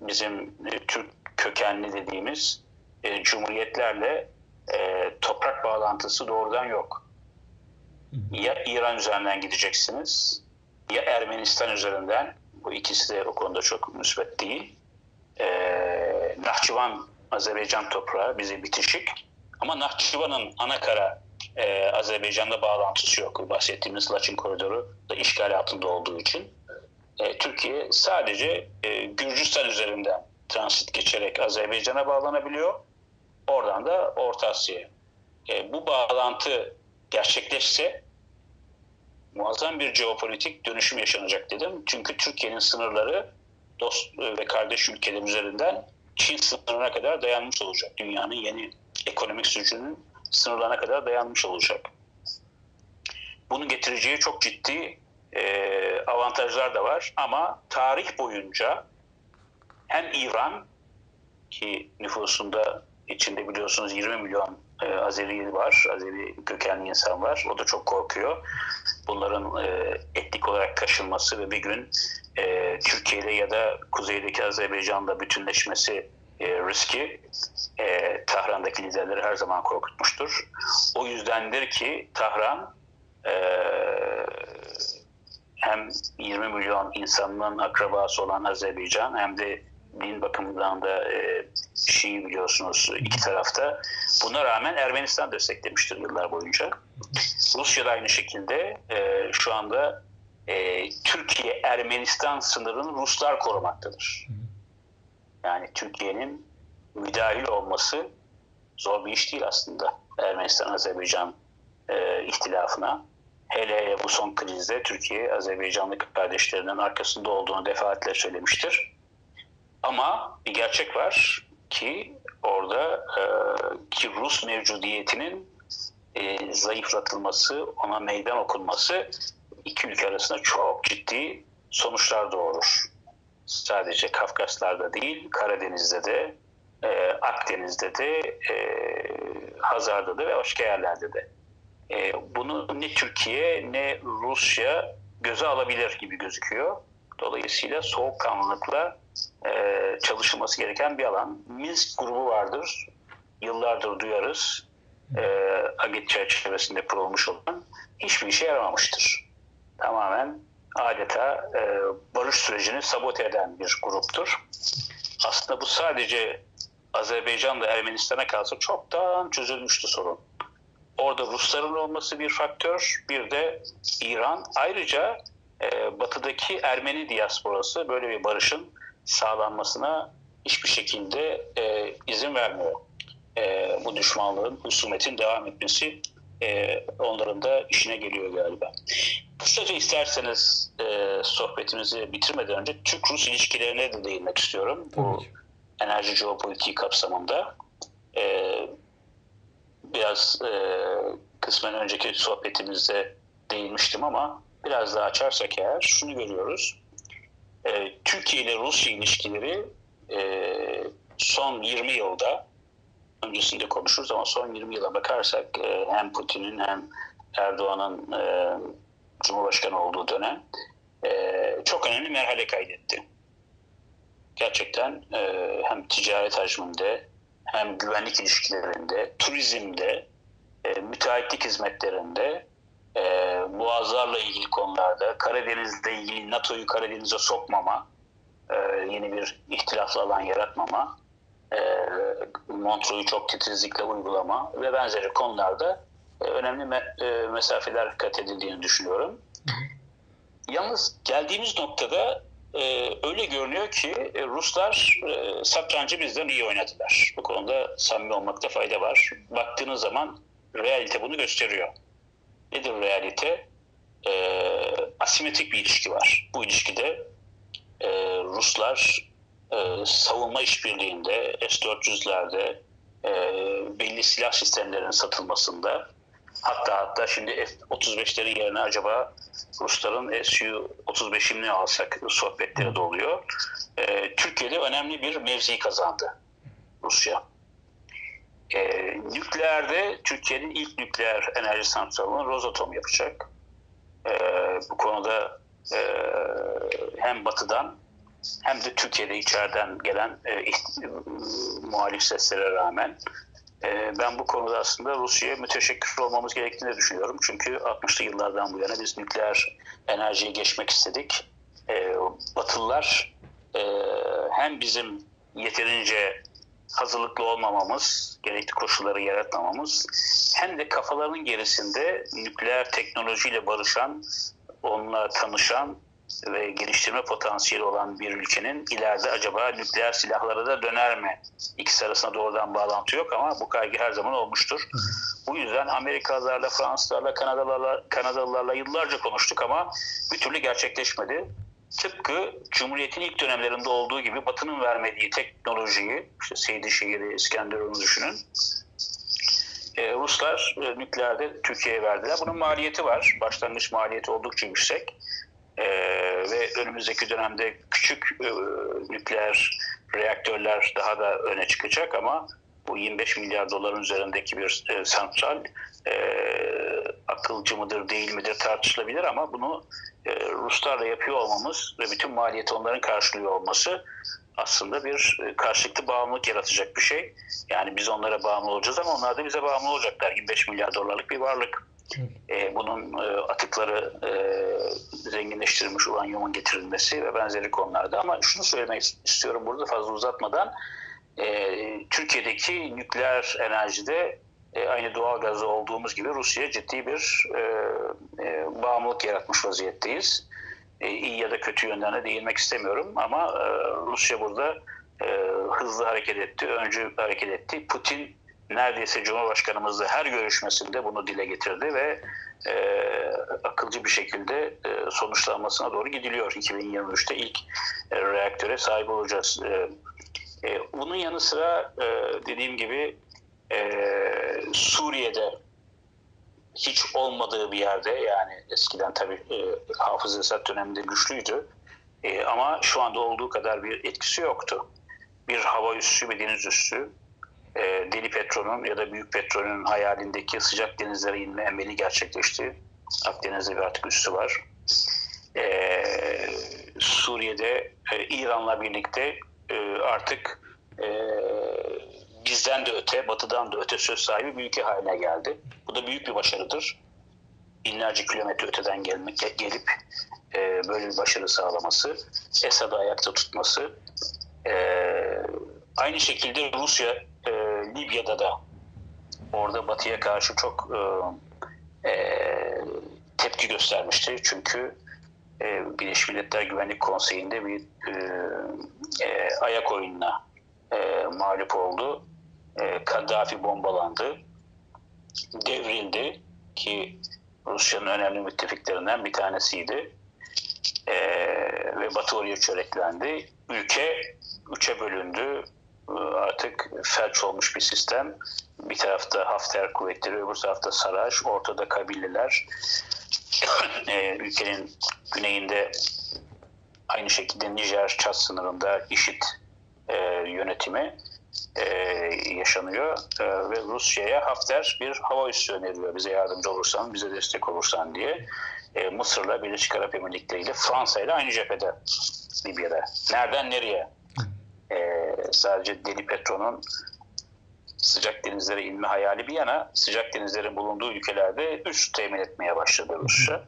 bizim e, Türk kökenli dediğimiz e, cumhuriyetlerle e, toprak bağlantısı doğrudan yok. Ya İran üzerinden gideceksiniz ya Ermenistan üzerinden bu ikisi de o konuda çok müsbet değil. E, Nahçıvan Azerbaycan toprağı bize bitişik ama Nahçıvan'ın ana kara e, Azerbaycan'da bağlantısı yok. Bahsettiğimiz Laçin koridoru da işgal altında olduğu için. E, Türkiye sadece e, Gürcistan üzerinden transit geçerek Azerbaycan'a bağlanabiliyor. Oradan da Orta Asya'ya. E, bu bağlantı gerçekleşse muazzam bir jeopolitik dönüşüm yaşanacak dedim. Çünkü Türkiye'nin sınırları dost ve kardeş ülkeler üzerinden Çin sınırına kadar dayanmış olacak. Dünyanın yeni ekonomik sürecinin sınırlarına kadar dayanmış olacak. Bunun getireceği çok ciddi e, avantajlar da var ama tarih boyunca hem İran ki nüfusunda içinde biliyorsunuz 20 milyon e, Azeri var, Azeri kökenli insan var. O da çok korkuyor. Bunların e, etnik olarak taşınması ve bir gün e, Türkiye'de ya da kuzeydeki Azerbaycan'da bütünleşmesi e, riski e, Tahran'daki liderleri her zaman korkutmuştur. O yüzdendir ki Tahran e, hem 20 milyon insanın akrabası olan Azerbaycan hem de din bakımından da e, Şii biliyorsunuz iki tarafta. Buna rağmen Ermenistan desteklemiştir yıllar boyunca. Rusya da aynı şekilde e, şu anda e, Türkiye-Ermenistan sınırını Ruslar korumaktadır. Yani Türkiye'nin müdahil olması zor bir iş değil aslında Ermenistan-Azerbaycan e, ihtilafına. Hele hele bu son krizde Türkiye Azerbaycanlı kardeşlerinin arkasında olduğunu defaatle söylemiştir. Ama bir gerçek var ki orada e, ki Rus mevcudiyetinin e, zayıflatılması, ona meydan okunması iki ülke arasında çok ciddi sonuçlar doğurur. Sadece Kafkaslar'da değil, Karadeniz'de de, e, Akdeniz'de de, e, Hazar'da da ve başka yerlerde de. E, bunu ne Türkiye ne Rusya göze alabilir gibi gözüküyor. Dolayısıyla soğukkanlılıkla e, çalışılması gereken bir alan. Minsk grubu vardır. Yıllardır duyarız. E, Agit çerçevesinde kurulmuş olan hiçbir işe yaramamıştır. Tamamen adeta e, barış sürecini sabote eden bir gruptur. Aslında bu sadece Azerbaycan'da Ermenistan'a kalsa çoktan çözülmüştü sorun. Orada Rusların olması bir faktör, bir de İran. Ayrıca e, batıdaki Ermeni diasporası böyle bir barışın sağlanmasına hiçbir şekilde e, izin vermiyor. E, bu düşmanlığın, husumetin devam etmesi e, onların da işine geliyor galiba. Kısaca isterseniz e, sohbetimizi bitirmeden önce Türk-Rus ilişkilerine de değinmek istiyorum. Tabii Bu enerji jeopolitiği kapsamında. E, biraz e, kısmen önceki sohbetimizde değinmiştim ama biraz daha açarsak eğer şunu görüyoruz. E, Türkiye ile Rusya ilişkileri e, son 20 yılda öncesinde konuşuruz ama son 20 yıla bakarsak e, hem Putin'in hem Erdoğan'ın e, Cumhurbaşkanı olduğu dönem e, çok önemli merhale kaydetti. Gerçekten e, hem ticaret hacminde hem güvenlik ilişkilerinde, turizmde, e, müteahhitlik hizmetlerinde, e, boğazlarla ilgili konularda, Karadeniz'le ilgili NATO'yu Karadeniz'e sokmama, e, yeni bir ihtilaflı alan yaratmama, e, Montreux'u çok titizlikle uygulama ve benzeri konularda e, önemli me- e, mesafeler kat edildiğini düşünüyorum. Yalnız geldiğimiz noktada e, öyle görünüyor ki e, Ruslar e, satrancı bizden iyi oynadılar. Bu konuda samimi olmakta fayda var. Baktığınız zaman realite bunu gösteriyor. Nedir realite? E, asimetrik bir ilişki var. Bu ilişkide e, Ruslar e, savunma işbirliğinde, S-400'lerde, e, belli silah sistemlerinin satılmasında, hatta hatta şimdi F-35'lerin yerine acaba Rusların Su-35'ini mi alsak sohbetleri de oluyor. E, Türkiye'de önemli bir mevzi kazandı Rusya. E, nükleerde Türkiye'nin ilk nükleer enerji santralını Rosatom yapacak. E, bu konuda e, hem batıdan hem de Türkiye'de içeriden gelen e, muhalif seslere rağmen e, ben bu konuda aslında Rusya'ya müteşekkir olmamız gerektiğini düşünüyorum. Çünkü 60'lı yıllardan bu yana biz nükleer enerjiye geçmek istedik. E, Batılılar e, hem bizim yeterince hazırlıklı olmamamız, gerekli koşulları yaratmamamız hem de kafalarının gerisinde nükleer teknolojiyle barışan, onunla tanışan ve geliştirme potansiyeli olan bir ülkenin ileride acaba nükleer silahlara da döner mi? İkisi arasında doğrudan bağlantı yok ama bu kaygı her zaman olmuştur. Bu yüzden Amerikalılarla, Fransızlarla, Kanadalılarla, Kanadalılarla yıllarca konuştuk ama bir türlü gerçekleşmedi. Tıpkı Cumhuriyet'in ilk dönemlerinde olduğu gibi Batı'nın vermediği teknolojiyi, işte Seydişehir'i, İskenderun'u düşünün. Ee, Ruslar e, nükleerde Türkiye'ye verdiler. Bunun maliyeti var. Başlangıç maliyeti oldukça yüksek. Ee, ve önümüzdeki dönemde küçük e, nükleer reaktörler daha da öne çıkacak ama bu 25 milyar doların üzerindeki bir e, santral e, akılcı mıdır değil midir tartışılabilir ama bunu e, Ruslarla yapıyor olmamız ve bütün maliyeti onların karşılıyor olması aslında bir e, karşılıklı bağımlılık yaratacak bir şey. Yani biz onlara bağımlı olacağız ama onlar da bize bağımlı olacaklar. 25 milyar dolarlık bir varlık. E, bunun e, atıkları e, zenginleştirilmiş uranyumun getirilmesi ve benzeri konularda. Ama şunu söylemek istiyorum burada fazla uzatmadan. E, Türkiye'deki nükleer enerjide e, aynı doğal gazı olduğumuz gibi Rusya ciddi bir e, e, bağımlılık yaratmış vaziyetteyiz. E, iyi ya da kötü yönlerine değinmek istemiyorum ama e, Rusya burada e, hızlı hareket etti, öncü hareket etti. Putin neredeyse Cumhurbaşkanımızla her görüşmesinde bunu dile getirdi ve e, akılcı bir şekilde e, sonuçlanmasına doğru gidiliyor. 2023'te ilk e, reaktöre sahip olacağız. E, e, bunun yanı sıra e, dediğim gibi e, Suriye'de hiç olmadığı bir yerde yani eskiden tabii e, Hafız Esad döneminde güçlüydü E, ama şu anda olduğu kadar bir etkisi yoktu. Bir hava üssü ve deniz üssü e, Deli Petrol'ün ya da Büyük Petrol'ün hayalindeki sıcak denizlere inme emeli gerçekleşti. Akdeniz'de bir artık üssü var. E, Suriye'de e, İran'la birlikte e, artık e, bizden de öte, batıdan da öte söz sahibi bir ülke haline geldi. Bu da büyük bir başarıdır. Binlerce kilometre öteden gelmek, gelip e, böyle bir başarı sağlaması, Esad'ı ayakta tutması. Aynı şekilde Rusya Libya'da da orada batıya karşı çok tepki göstermişti. Çünkü e, Birleşmiş Milletler Güvenlik Konseyi'nde bir e, e, ayak oyununa e, mağlup oldu. E, Kaddafi bombalandı, devrildi ki Rusya'nın önemli müttefiklerinden bir tanesiydi. Ee, ve Batı oraya çöreklendi. Ülke üçe bölündü. Artık felç olmuş bir sistem. Bir tarafta Hafter kuvvetleri, öbür tarafta Saraç, ortada kabileler. Ee, (clears throat) ülkenin güneyinde aynı şekilde Nijer Çat sınırında IŞİD e, yönetimi e, yaşanıyor E, ve Rusya'ya Hafter bir hava üssü öneriyor bize yardımcı olursan, bize destek olursan diye. E, Mısır'la Birleşik Arap Emirlikleri ile Fransa ile aynı cephede Libya'da. Nereden nereye? E, sadece Deli Petro'nun sıcak denizlere inme hayali bir yana sıcak denizlerin bulunduğu ülkelerde üs temin etmeye başladı Rusya.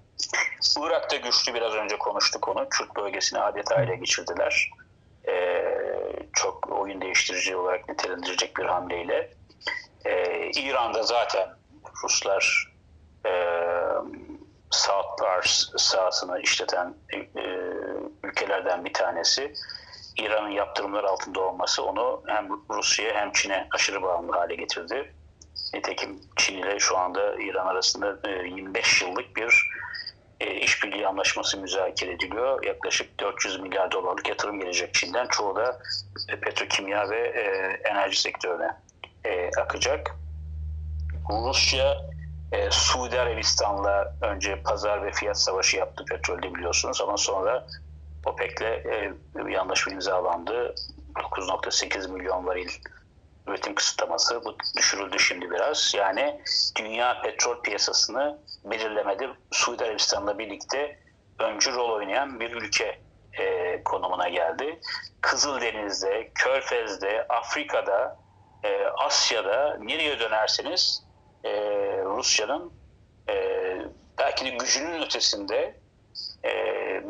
Irak'ta güçlü biraz önce konuştuk onu. Kürt bölgesini adeta ele geçirdiler. Ee, çok oyun değiştirici olarak nitelendirecek bir hamleyle. Ee, İran'da zaten Ruslar e, South Pars sahasını işleten e, ülkelerden bir tanesi. İran'ın yaptırımlar altında olması onu hem Rusya'ya hem Çin'e aşırı bağımlı hale getirdi. Nitekim Çin ile şu anda İran arasında e, 25 yıllık bir e, işbirliği anlaşması müzakere ediliyor. Yaklaşık 400 milyar dolarlık yatırım gelecek Çin'den. Çoğu da e, petrokimya ve e, enerji sektörüne e, akacak. Rusya e, Suudi Arabistan'la önce pazar ve fiyat savaşı yaptı petrolde biliyorsunuz ama sonra OPEC'le e, bir anlaşma imzalandı. 9.8 milyon varil üretim kısıtlaması. Bu düşürüldü şimdi biraz. Yani dünya petrol piyasasını belirlemede Suudi Arabistan'la birlikte öncü rol oynayan bir ülke e, konumuna geldi. Kızıldeniz'de, Körfez'de, Afrika'da, e, Asya'da nereye dönerseniz e, Rusya'nın e, belki de gücünün ötesinde e,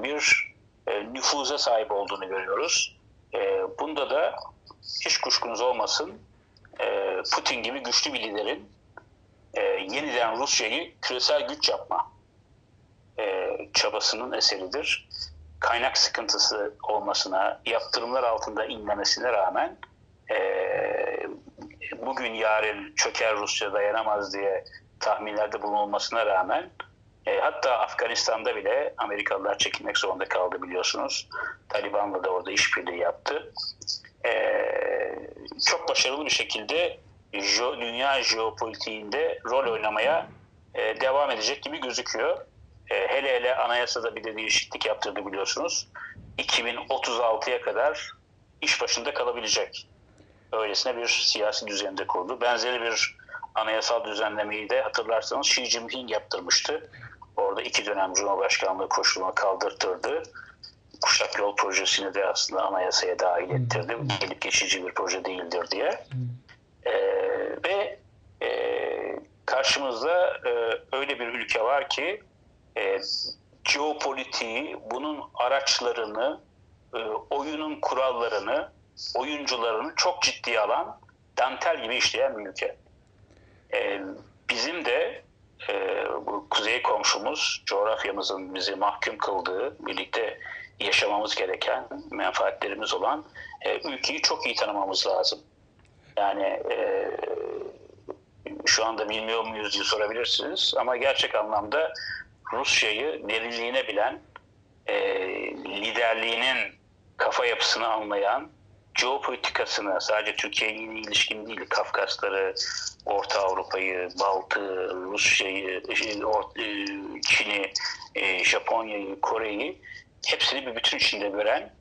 bir e, nüfuza sahip olduğunu görüyoruz. E, bunda da hiç kuşkunuz olmasın e, Putin gibi güçlü bir liderin yeniden Rusya'yı küresel güç yapma çabasının eseridir. Kaynak sıkıntısı olmasına, yaptırımlar altında inlemesine rağmen bugün yarın çöker Rusya dayanamaz diye tahminlerde bulunulmasına rağmen e, hatta Afganistan'da bile Amerikalılar çekilmek zorunda kaldı biliyorsunuz. Taliban'la da orada işbirliği yaptı. E, çok başarılı bir şekilde jo, dünya jeopolitiğinde rol oynamaya e, devam edecek gibi gözüküyor. E, hele hele anayasada bir de değişiklik yaptırdı biliyorsunuz. 2036'ya kadar iş başında kalabilecek. Öylesine bir siyasi düzende kurdu. Benzeri bir anayasal düzenlemeyi de hatırlarsanız Xi Jinping yaptırmıştı. Orada iki dönem Cumhurbaşkanlığı koşulunu kaldırtırdı. Kuşak Yol Projesi'ni de aslında anayasaya dahil ettirdi. Gelip geçici bir proje değildir diye. Ee, ve e, karşımızda e, öyle bir ülke var ki e, jeopolitiği, bunun araçlarını, e, oyunun kurallarını, oyuncularını çok ciddiye alan, dantel gibi işleyen bir ülke. E, bizim de e, bu kuzey komşumuz, coğrafyamızın bizi mahkum kıldığı, birlikte yaşamamız gereken, menfaatlerimiz olan e, ülkeyi çok iyi tanımamız lazım. Yani e, şu anda bilmiyor muyuz diye sorabilirsiniz ama gerçek anlamda Rusya'yı derinliğine bilen, e, liderliğinin kafa yapısını anlayan, jeopolitikasını sadece Türkiye ile ilişkin değil, Kafkasları, Orta Avrupa'yı, Baltı, Rusya'yı, Çin'i, Japonya'yı, Kore'yi hepsini bir bütün içinde gören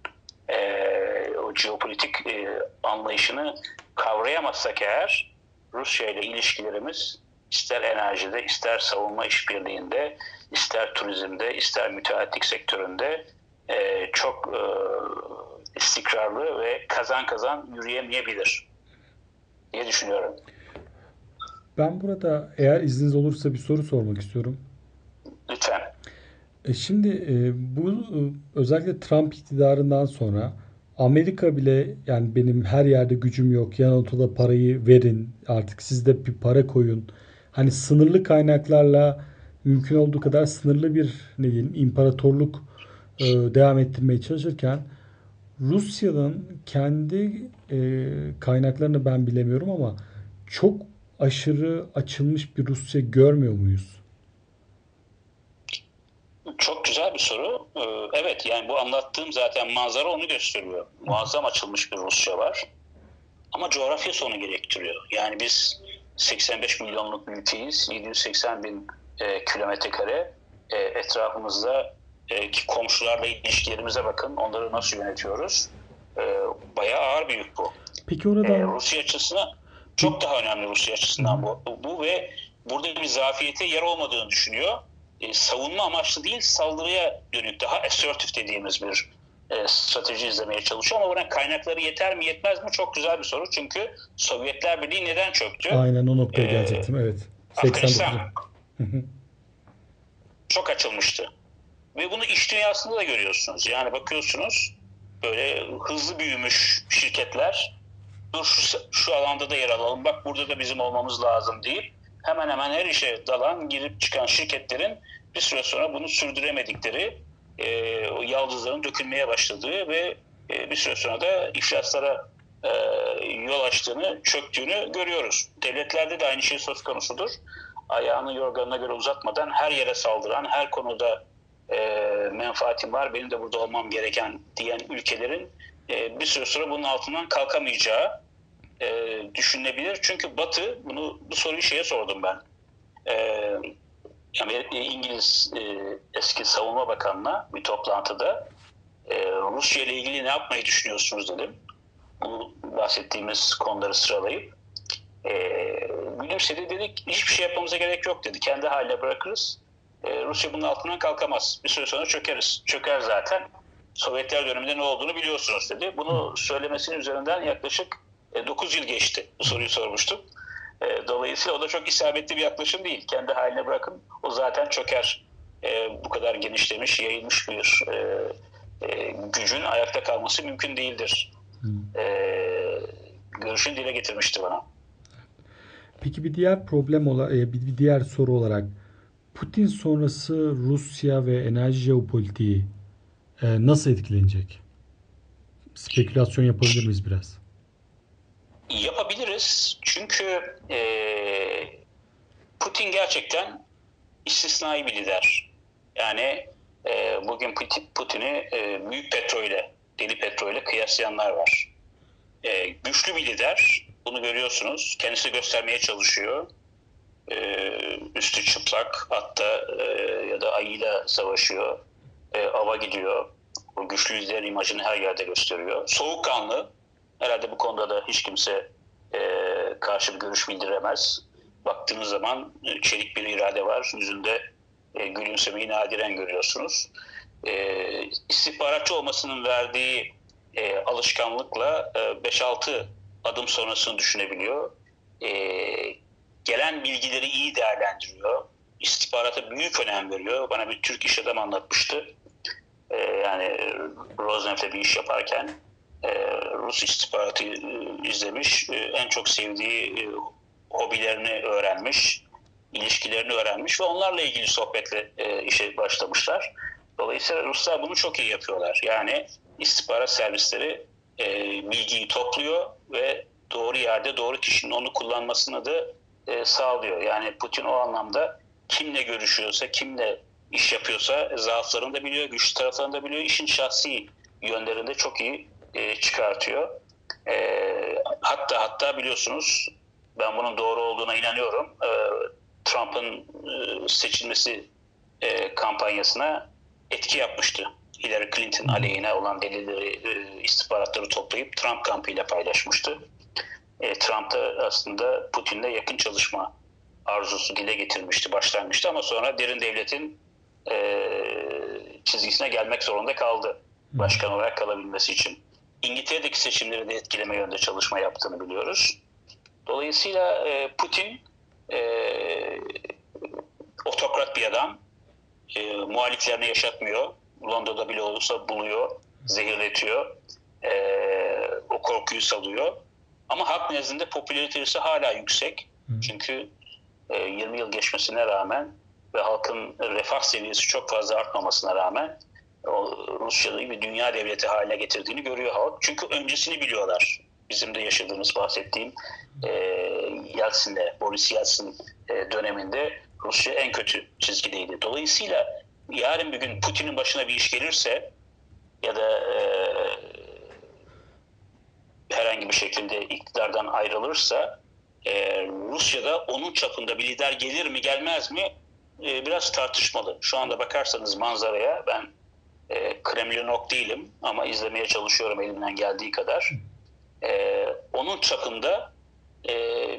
e, o jeopolitik e, anlayışını kavrayamazsak eğer Rusya ile ilişkilerimiz ister enerjide, ister savunma işbirliğinde, ister turizmde, ister müteahhitlik sektöründe e, çok e, istikrarlı ve kazan kazan yürüyemeyebilir diye düşünüyorum. Ben burada eğer izniniz olursa bir soru sormak istiyorum. Lütfen. E şimdi e, bu e, özellikle Trump iktidarından sonra Amerika bile yani benim her yerde gücüm yok. Yan parayı verin. Artık siz de bir para koyun. Hani sınırlı kaynaklarla mümkün olduğu kadar sınırlı bir ne diyelim imparatorluk e, devam ettirmeye çalışırken Rusya'nın kendi e, kaynaklarını ben bilemiyorum ama çok aşırı açılmış bir Rusya görmüyor muyuz? Çok güzel bir soru. Ee, evet yani bu anlattığım zaten manzara onu gösteriyor. Muazzam açılmış bir Rusya var. Ama coğrafya sonu gerektiriyor. Yani biz 85 milyonluk bir ülkeyiz. 780 bin e, kilometre kare. E, etrafımızda e, ki komşularla ilişkilerimize bakın. Onları nasıl yönetiyoruz? E, bayağı ağır bir yük bu. Peki orada E, Rusya açısından çok daha önemli Rusya açısından bu. Bu ve burada bir zafiyete yer olmadığını düşünüyor. E, savunma amaçlı değil saldırıya dönük daha assertive dediğimiz bir e, strateji izlemeye çalışıyor ama buna kaynakları yeter mi yetmez mi çok güzel bir soru. Çünkü Sovyetler Birliği neden çöktü? aynen o noktaya Ee, gelecektim. Evet. Afganistan 89. Hı hı. çok açılmıştı. Ve bunu iş dünyasında da görüyorsunuz. Yani bakıyorsunuz böyle hızlı büyümüş şirketler dur şu, şu alanda da yer alalım bak burada da bizim olmamız lazım deyip hemen hemen her işe dalan girip çıkan şirketlerin bir süre sonra bunu sürdüremedikleri e, o yaldızların dökülmeye başladığı ve e, bir süre sonra da iflaslara e, yol açtığını, çöktüğünü görüyoruz. Devletlerde de aynı şey söz konusudur. Ayağını yorganına göre uzatmadan her yere saldıran, her konuda e, menfaatim var, benim de burada olmam gereken diyen ülkelerin e, bir süre sonra bunun altından kalkamayacağı e, düşünülebilir. Çünkü Batı, bunu bu soruyu şeye sordum ben. E, Amerika, İngiliz e, eski savunma bakanına bir toplantıda e, Rusya ile ilgili ne yapmayı düşünüyorsunuz dedim. Bu bahsettiğimiz konuları sıralayıp e, gülümsedi dedik hiçbir şey yapmamıza gerek yok dedi. Kendi haline bırakırız. E, Rusya bunun altından kalkamaz. Bir süre sonra çökeriz. Çöker zaten. Sovyetler döneminde ne olduğunu biliyorsunuz dedi. Bunu söylemesinin üzerinden yaklaşık 9 yıl geçti. Bu soruyu sormuştum. E, dolayısıyla o da çok isabetli bir yaklaşım değil. Kendi haline bırakın. O zaten çöker. E, bu kadar genişlemiş, yayılmış bir e, e, gücün ayakta kalması mümkün değildir. E, görüşünü dile getirmişti bana. Peki bir diğer problem bir bir diğer soru olarak Putin sonrası Rusya ve enerji jeopolitiği e, nasıl etkilenecek? Spekülasyon yapabilir miyiz biraz? Yapabiliriz. Çünkü e, Putin gerçekten istisnai bir lider. Yani e, bugün Putin- Putin'i e, büyük petrolle, deli petrolle kıyaslayanlar var. E, güçlü bir lider. Bunu görüyorsunuz. Kendisi göstermeye çalışıyor. E, üstü çıplak. Hatta e, ya da ayıyla savaşıyor. E, ava gidiyor. O güçlü lider imajını her yerde gösteriyor. Soğukkanlı. Herhalde bu konuda da hiç kimse e, karşı bir görüş bildiremez. Baktığınız zaman e, çelik bir irade var. Yüzünde e, gülümsemeyi nadiren görüyorsunuz. E, istihbaratçı olmasının verdiği e, alışkanlıkla e, 5-6 adım sonrasını düşünebiliyor. E, gelen bilgileri iyi değerlendiriyor. İstihbarata büyük önem veriyor. Bana bir Türk iş adamı anlatmıştı. E, yani Rosneft'e bir iş yaparken e, Rus istihbaratı e, izlemiş. E, en çok sevdiği e, hobilerini öğrenmiş, ilişkilerini öğrenmiş ve onlarla ilgili sohbetle e, işe başlamışlar. Dolayısıyla Ruslar bunu çok iyi yapıyorlar. Yani istihbarat servisleri e, bilgiyi topluyor ve doğru yerde doğru kişinin onu kullanmasını da e, sağlıyor. Yani Putin o anlamda kimle görüşüyorsa, kimle iş yapıyorsa zaaflarını da biliyor, güçlü taraflarını da biliyor. İşin şahsi yönlerinde çok iyi e, çıkartıyor. E, hatta hatta biliyorsunuz ben bunun doğru olduğuna inanıyorum. E, Trump'ın e, seçilmesi e, kampanyasına etki yapmıştı. Hillary Clinton aleyhine olan delilleri, e, istihbaratları toplayıp Trump kampıyla paylaşmıştı. E, Trump da aslında Putin'le yakın çalışma arzusu dile getirmişti, başlanmıştı ama sonra derin devletin e, çizgisine gelmek zorunda kaldı. Başkan olarak kalabilmesi için. İngiltere'deki seçimleri de etkileme yönde çalışma yaptığını biliyoruz. Dolayısıyla e, Putin e, otokrat bir adam. E, muhaliflerini yaşatmıyor. Londra'da bile olursa buluyor, zehirletiyor. E, o korkuyu salıyor. Ama halk nezdinde popülaritesi hala yüksek. Çünkü e, 20 yıl geçmesine rağmen ve halkın refah seviyesi çok fazla artmamasına rağmen o Rusya'yı bir dünya devleti haline getirdiğini görüyor halk. Çünkü öncesini biliyorlar. Bizim de yaşadığımız bahsettiğim e, Yeltsin'le, Boris Yeltsin e, döneminde Rusya en kötü çizgideydi. Dolayısıyla yarın bir gün Putin'in başına bir iş gelirse ya da e, herhangi bir şekilde iktidardan ayrılırsa e, Rusya'da onun çapında bir lider gelir mi gelmez mi e, biraz tartışmalı. Şu anda bakarsanız manzaraya ben e, Kremlinok değilim ama izlemeye çalışıyorum elimden geldiği kadar. E, onun çapında e,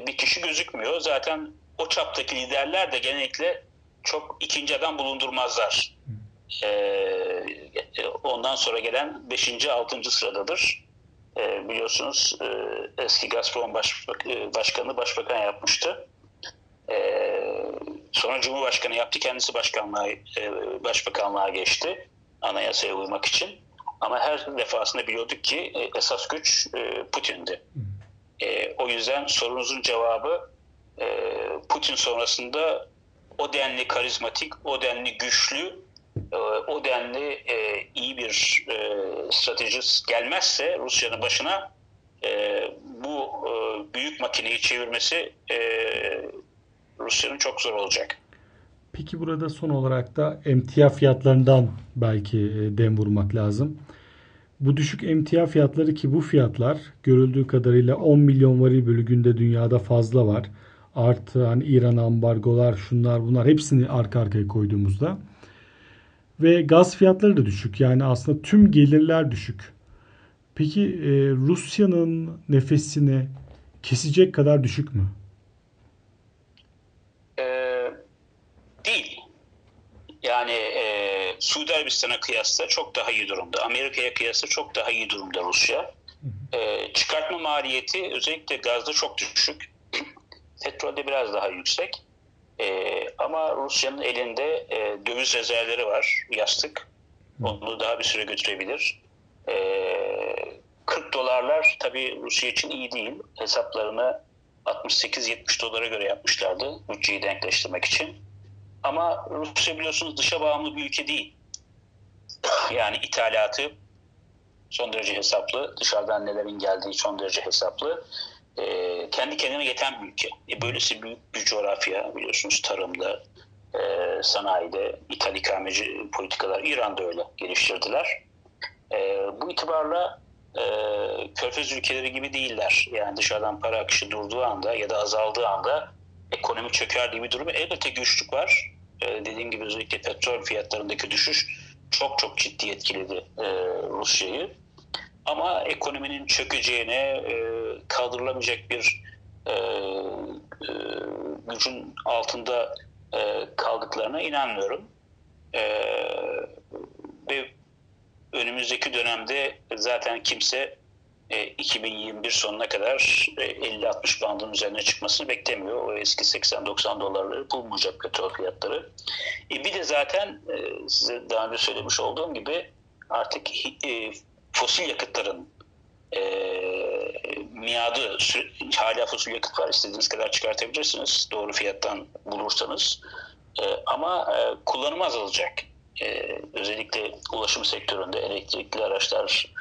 bir kişi gözükmüyor. Zaten o çaptaki liderler de genellikle çok ikinci adam bulundurmazlar. E, ondan sonra gelen 5. 6. sıradadır. E, biliyorsunuz e, eski Gazprom Başbak e, Başkanı başbakan yapmıştı. E, sonra Cumhurbaşkanı yaptı. Kendisi başkanlığa, e, başbakanlığa geçti. Anayasaya uymak için. Ama her defasında biliyorduk ki e, esas güç e, Putin'di. E, o yüzden sorunuzun cevabı e, Putin sonrasında o denli karizmatik, o denli güçlü, o denli e, iyi bir e, stratejist gelmezse Rusya'nın başına e, bu e, büyük makineyi çevirmesi Rusya'nın çok zor olacak. Peki burada son olarak da emtia fiyatlarından belki dem vurmak lazım. Bu düşük emtia fiyatları ki bu fiyatlar görüldüğü kadarıyla 10 milyon varil bölü günde dünyada fazla var. Artı hani İran ambargolar şunlar bunlar hepsini arka arkaya koyduğumuzda. Ve gaz fiyatları da düşük. Yani aslında tüm gelirler düşük. Peki e, Rusya'nın nefesini kesecek kadar düşük mü? Ee, değil. Yani e, Suudi Arabistan'a kıyasla çok daha iyi durumda. Amerika'ya kıyasla çok daha iyi durumda Rusya. E, çıkartma maliyeti özellikle gazda çok düşük. (clears throat) Petrolde biraz daha yüksek. E, ama Rusya'nın elinde e, döviz rezervleri var. Yastık. Onu daha bir süre götürebilir. E, 40 dolarlar tabii Rusya için iyi değil. Hesaplarını 68-70 dolara göre yapmışlardı bütçeyi denkleştirmek için. Ama Rusya biliyorsunuz dışa bağımlı bir ülke değil. Yani ithalatı son derece hesaplı. Dışarıdan nelerin geldiği son derece hesaplı. Ee, kendi kendine yeten bir ülke. E, böylesi büyük bir coğrafya biliyorsunuz tarımda, e, sanayide, ithal ikameci politikalar İran'da öyle geliştirdiler. E, bu itibarla e, körfez ülkeleri gibi değiller. Yani dışarıdan para akışı durduğu anda ya da azaldığı anda ekonomi çöker diye bir durum. Elbette güçlük var. E, dediğim gibi özellikle petrol fiyatlarındaki düşüş çok çok ciddi etkiledi e, Rusya'yı. Ama ekonominin çökeceğine, e, kaldırılamayacak bir e, e, gücün altında kaldıklarına inanmıyorum. Ve önümüzdeki dönemde zaten kimse e, 2021 sonuna kadar e, 50-60 bandın üzerine çıkmasını beklemiyor. O eski 80-90 dolarları bulmayacak petrol fiyatları. E, bir de zaten size daha önce söylemiş olduğum gibi artık fosil yakıtların e, miadı hala fosil yakıt var. İstediğiniz kadar çıkartabilirsiniz. Doğru fiyattan bulursanız. E, ama e, kullanımı azalacak. E, özellikle ulaşım sektöründe elektrikli araçlar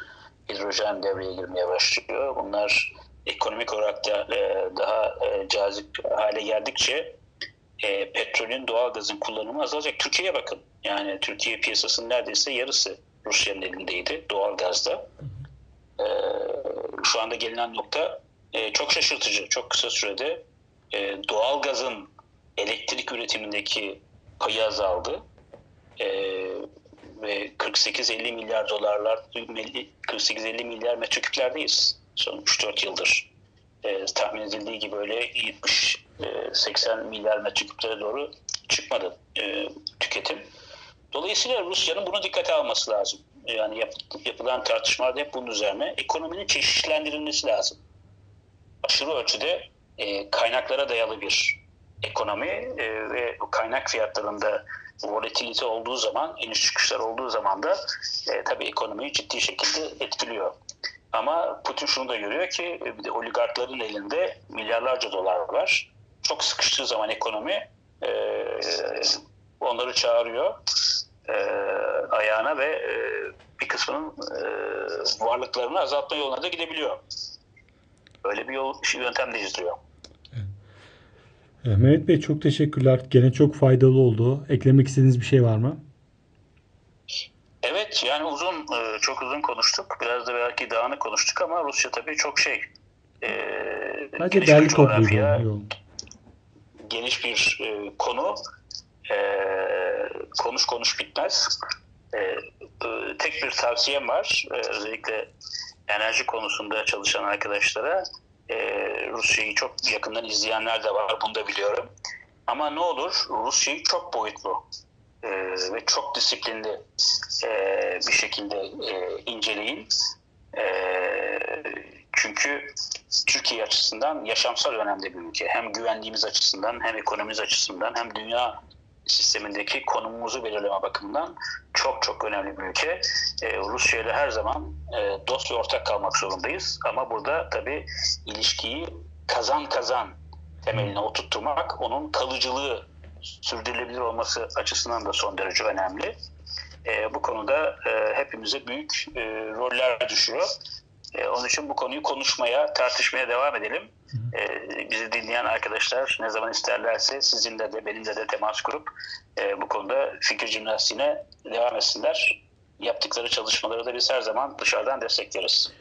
hidrojen devreye girmeye başlıyor. Bunlar ekonomik olarak da e, daha e, cazip hale geldikçe e, petrolün doğalgazın kullanımı azalacak. Türkiye'ye bakın. Yani Türkiye piyasasının neredeyse yarısı Rusya'nın elindeydi doğalgazda. E, şu anda gelinen nokta e, çok şaşırtıcı. Çok kısa sürede e, doğalgazın elektrik üretimindeki payı azaldı. E, ve 48-50 milyar dolarlar 48-50 milyar metreküplerdeyiz son 3-4 yıldır. E, tahmin edildiği gibi öyle 70-80 milyar metreküplere doğru çıkmadı e, tüketim. Dolayısıyla Rusya'nın bunu dikkate alması lazım. Yani yap, yapılan tartışmalarda hep bunun üzerine. Ekonominin çeşitlendirilmesi lazım. Aşırı ölçüde e, kaynaklara dayalı bir ekonomi e, ve kaynak fiyatlarında volatilite olduğu zaman, iniş çıkışlar olduğu zaman da e, tabii ekonomiyi ciddi şekilde etkiliyor. Ama Putin şunu da görüyor ki bir de oligarkların elinde milyarlarca dolar var. Çok sıkıştığı zaman ekonomi e, onları çağırıyor e, ayağına ve e, bir kısmının e, varlıklarını azaltma yoluna da gidebiliyor. Böyle bir yol, yöntem de izliyor. Mehmet Bey çok teşekkürler. Gene çok faydalı oldu. Eklemek istediğiniz bir şey var mı? Evet yani uzun e, çok uzun konuştuk. Biraz da belki dağınık konuştuk ama Rusya tabii çok şey. e, Bence derli bir topluydu. geniş bir e, konu. E, konuş konuş bitmez. E, e, tek bir tavsiyem var. E, özellikle enerji konusunda çalışan arkadaşlara. E, Rusya'yı çok yakından izleyenler de var. Bunu da biliyorum. Ama ne olur Rusya'yı çok boyutlu e, ve çok disiplinli e, bir şekilde e, inceleyin. E, çünkü Türkiye açısından yaşamsal önemli bir ülke. Hem güvenliğimiz açısından hem ekonomimiz açısından hem dünya sistemindeki konumumuzu belirleme bakımından çok çok önemli bir ülke. E, Rusya ile her zaman e, dost ve ortak kalmak zorundayız. Ama burada tabii ilişkiyi kazan kazan temeline oturtturmak, onun kalıcılığı sürdürülebilir olması açısından da son derece önemli. E, bu konuda e, hepimize büyük e, roller düşüyor. E, onun için bu konuyu konuşmaya, tartışmaya devam edelim. E, bizi dinleyen arkadaşlar ne zaman isterlerse sizinle de benimle de temas kurup e, bu konuda fikir jimnastiğine devam etsinler. Yaptıkları çalışmaları da biz her zaman dışarıdan destekleriz.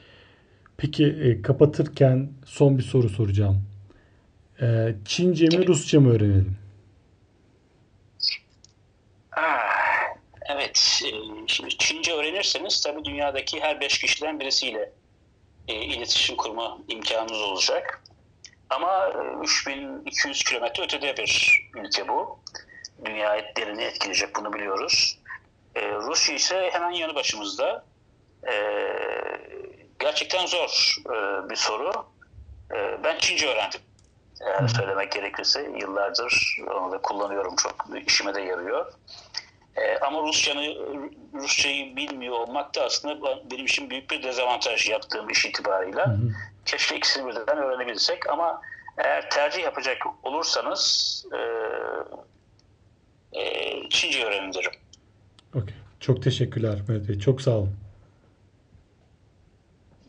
Peki e, kapatırken son bir soru soracağım. E, Çince mi. Rusça mı öğrenelim? Ah, evet, e, şimdi Çince öğrenirseniz tabii dünyadaki her beş kişiden birisiyle e, iletişim kurma imkanınız olacak. Ama e, 3200 kilometre ötede bir ülke bu. Dünya etlerini etkileyecek bunu biliyoruz. E, Rusya ise hemen yanı başımızda. E, gerçekten zor e, bir soru. E, ben Çince öğrendim. Eğer söylemek gerekirse yıllardır onu da kullanıyorum çok işime de yarıyor. Ee, ama Rusçanı, Rusçayı bilmiyor olmak da aslında benim için büyük bir dezavantaj yaptığım iş itibarıyla. Hı hı. Keşke ikisini birden öğrenebilsek ama eğer tercih yapacak olursanız e, e, Çince öğrenin derim. Okey. Çok teşekkürler Mehmet Bey. Çok sağ olun.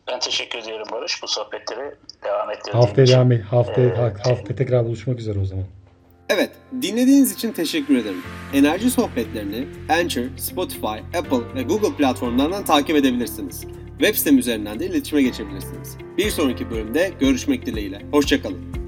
Ben teşekkür ediyorum Barış. Bu sohbetleri devam ettirdiğin Haftaya devam haftaya, Ee, haftaya tekrar buluşmak üzere o zaman. Evet, dinlediğiniz için teşekkür ederim. Enerji sohbetlerini Anchor, Spotify, Apple ve Google platformlarından takip edebilirsiniz. Web sitem üzerinden de iletişime geçebilirsiniz. Bir sonraki bölümde görüşmek dileğiyle. Hoşçakalın.